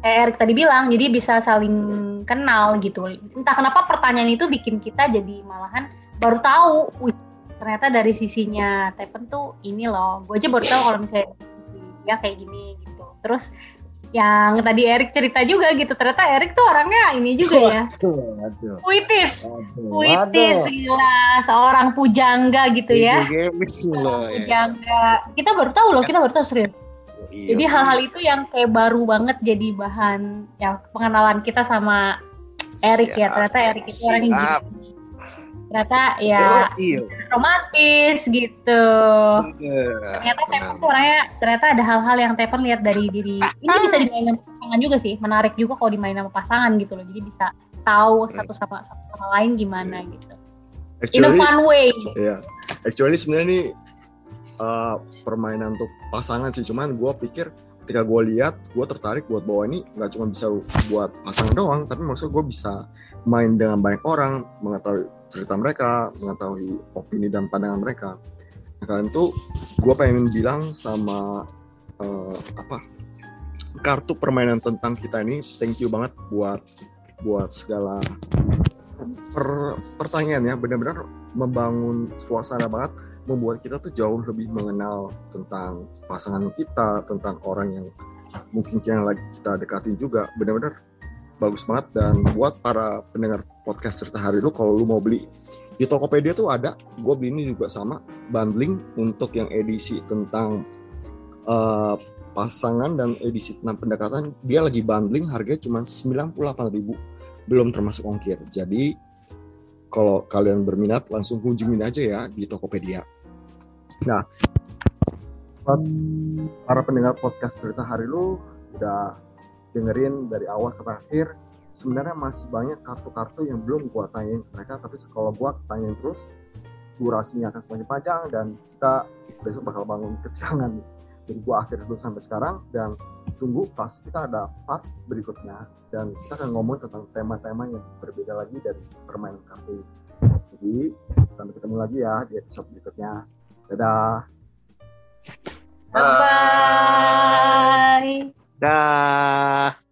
S4: eh, Erik tadi bilang, jadi bisa saling kenal gitu. Entah kenapa pertanyaan itu bikin kita jadi malahan baru tahu, wih ternyata dari sisinya Tepen tuh ini loh. Gue aja baru tahu kalau misalnya dia kayak gini gitu. Terus yang tadi Erik cerita juga gitu, ternyata Erik tuh orangnya ini juga ya, puitis, puitis gila, seorang pujangga gitu ya.
S2: Ya.
S4: Pujangga. Kita baru tahu loh, kita baru tahu serius.
S2: Iya,
S4: Jadi hal-hal itu yang kayak baru banget jadi bahan ya pengenalan kita sama Erik ya. Ternyata Erik itu orang yang gitu. Ternyata ya
S2: Iya.
S4: romantis gitu. Ternyata Tepen tuh orangnya ternyata ada hal-hal yang Tepen lihat dari diri. Ini bisa dimainin sama pasangan juga sih. Menarik juga kalau dimainin sama pasangan gitu loh. Jadi bisa tahu satu sama satu sama lain gimana gitu. In a
S1: actually
S4: fun way.
S1: Iya, actually sebenarnya ini uh, permainan untuk pasangan sih. Cuman gue pikir ketika gue lihat, gue tertarik buat bawa ini nggak cuma bisa buat pasangan doang, tapi maksud gue bisa main dengan banyak orang, mengetahui cerita mereka, mengetahui opini dan pandangan mereka. Nah, kalian tuh gue pengen bilang sama uh, apa kartu permainan tentang kita ini, thank you banget buat buat segala per, pertanyaannya benar-benar membangun suasana banget membuat kita tuh jauh lebih mengenal tentang pasangan kita tentang orang yang mungkin yang lagi kita dekatin juga benar-benar bagus banget. Dan buat para pendengar podcast cerita hari lu kalau lu mau beli di Tokopedia tuh ada. Gue beli ini juga sama bundling untuk yang edisi tentang eh, pasangan dan edisi tentang pendekatan. Dia lagi bundling harganya cuma 98.000 belum termasuk ongkir. Jadi kalau kalian berminat langsung kunjungin aja ya di Tokopedia. Nah, buat para pendengar podcast cerita hari lu udah dengerin dari awal sampai akhir. Sebenarnya masih banyak kartu-kartu yang belum gua tanyain mereka, tapi kalau gua tanyain terus, durasinya akan semakin panjang dan kita besok bakal bangun kesiangan. Jadi gua akhir dulu sampai sekarang dan tunggu pas kita ada part berikutnya dan kita akan ngomong tentang tema-tema yang berbeda lagi dari permainan kartu. Jadi sampai ketemu lagi ya di episode berikutnya. Dadah.
S4: Bye bye.
S2: Dah.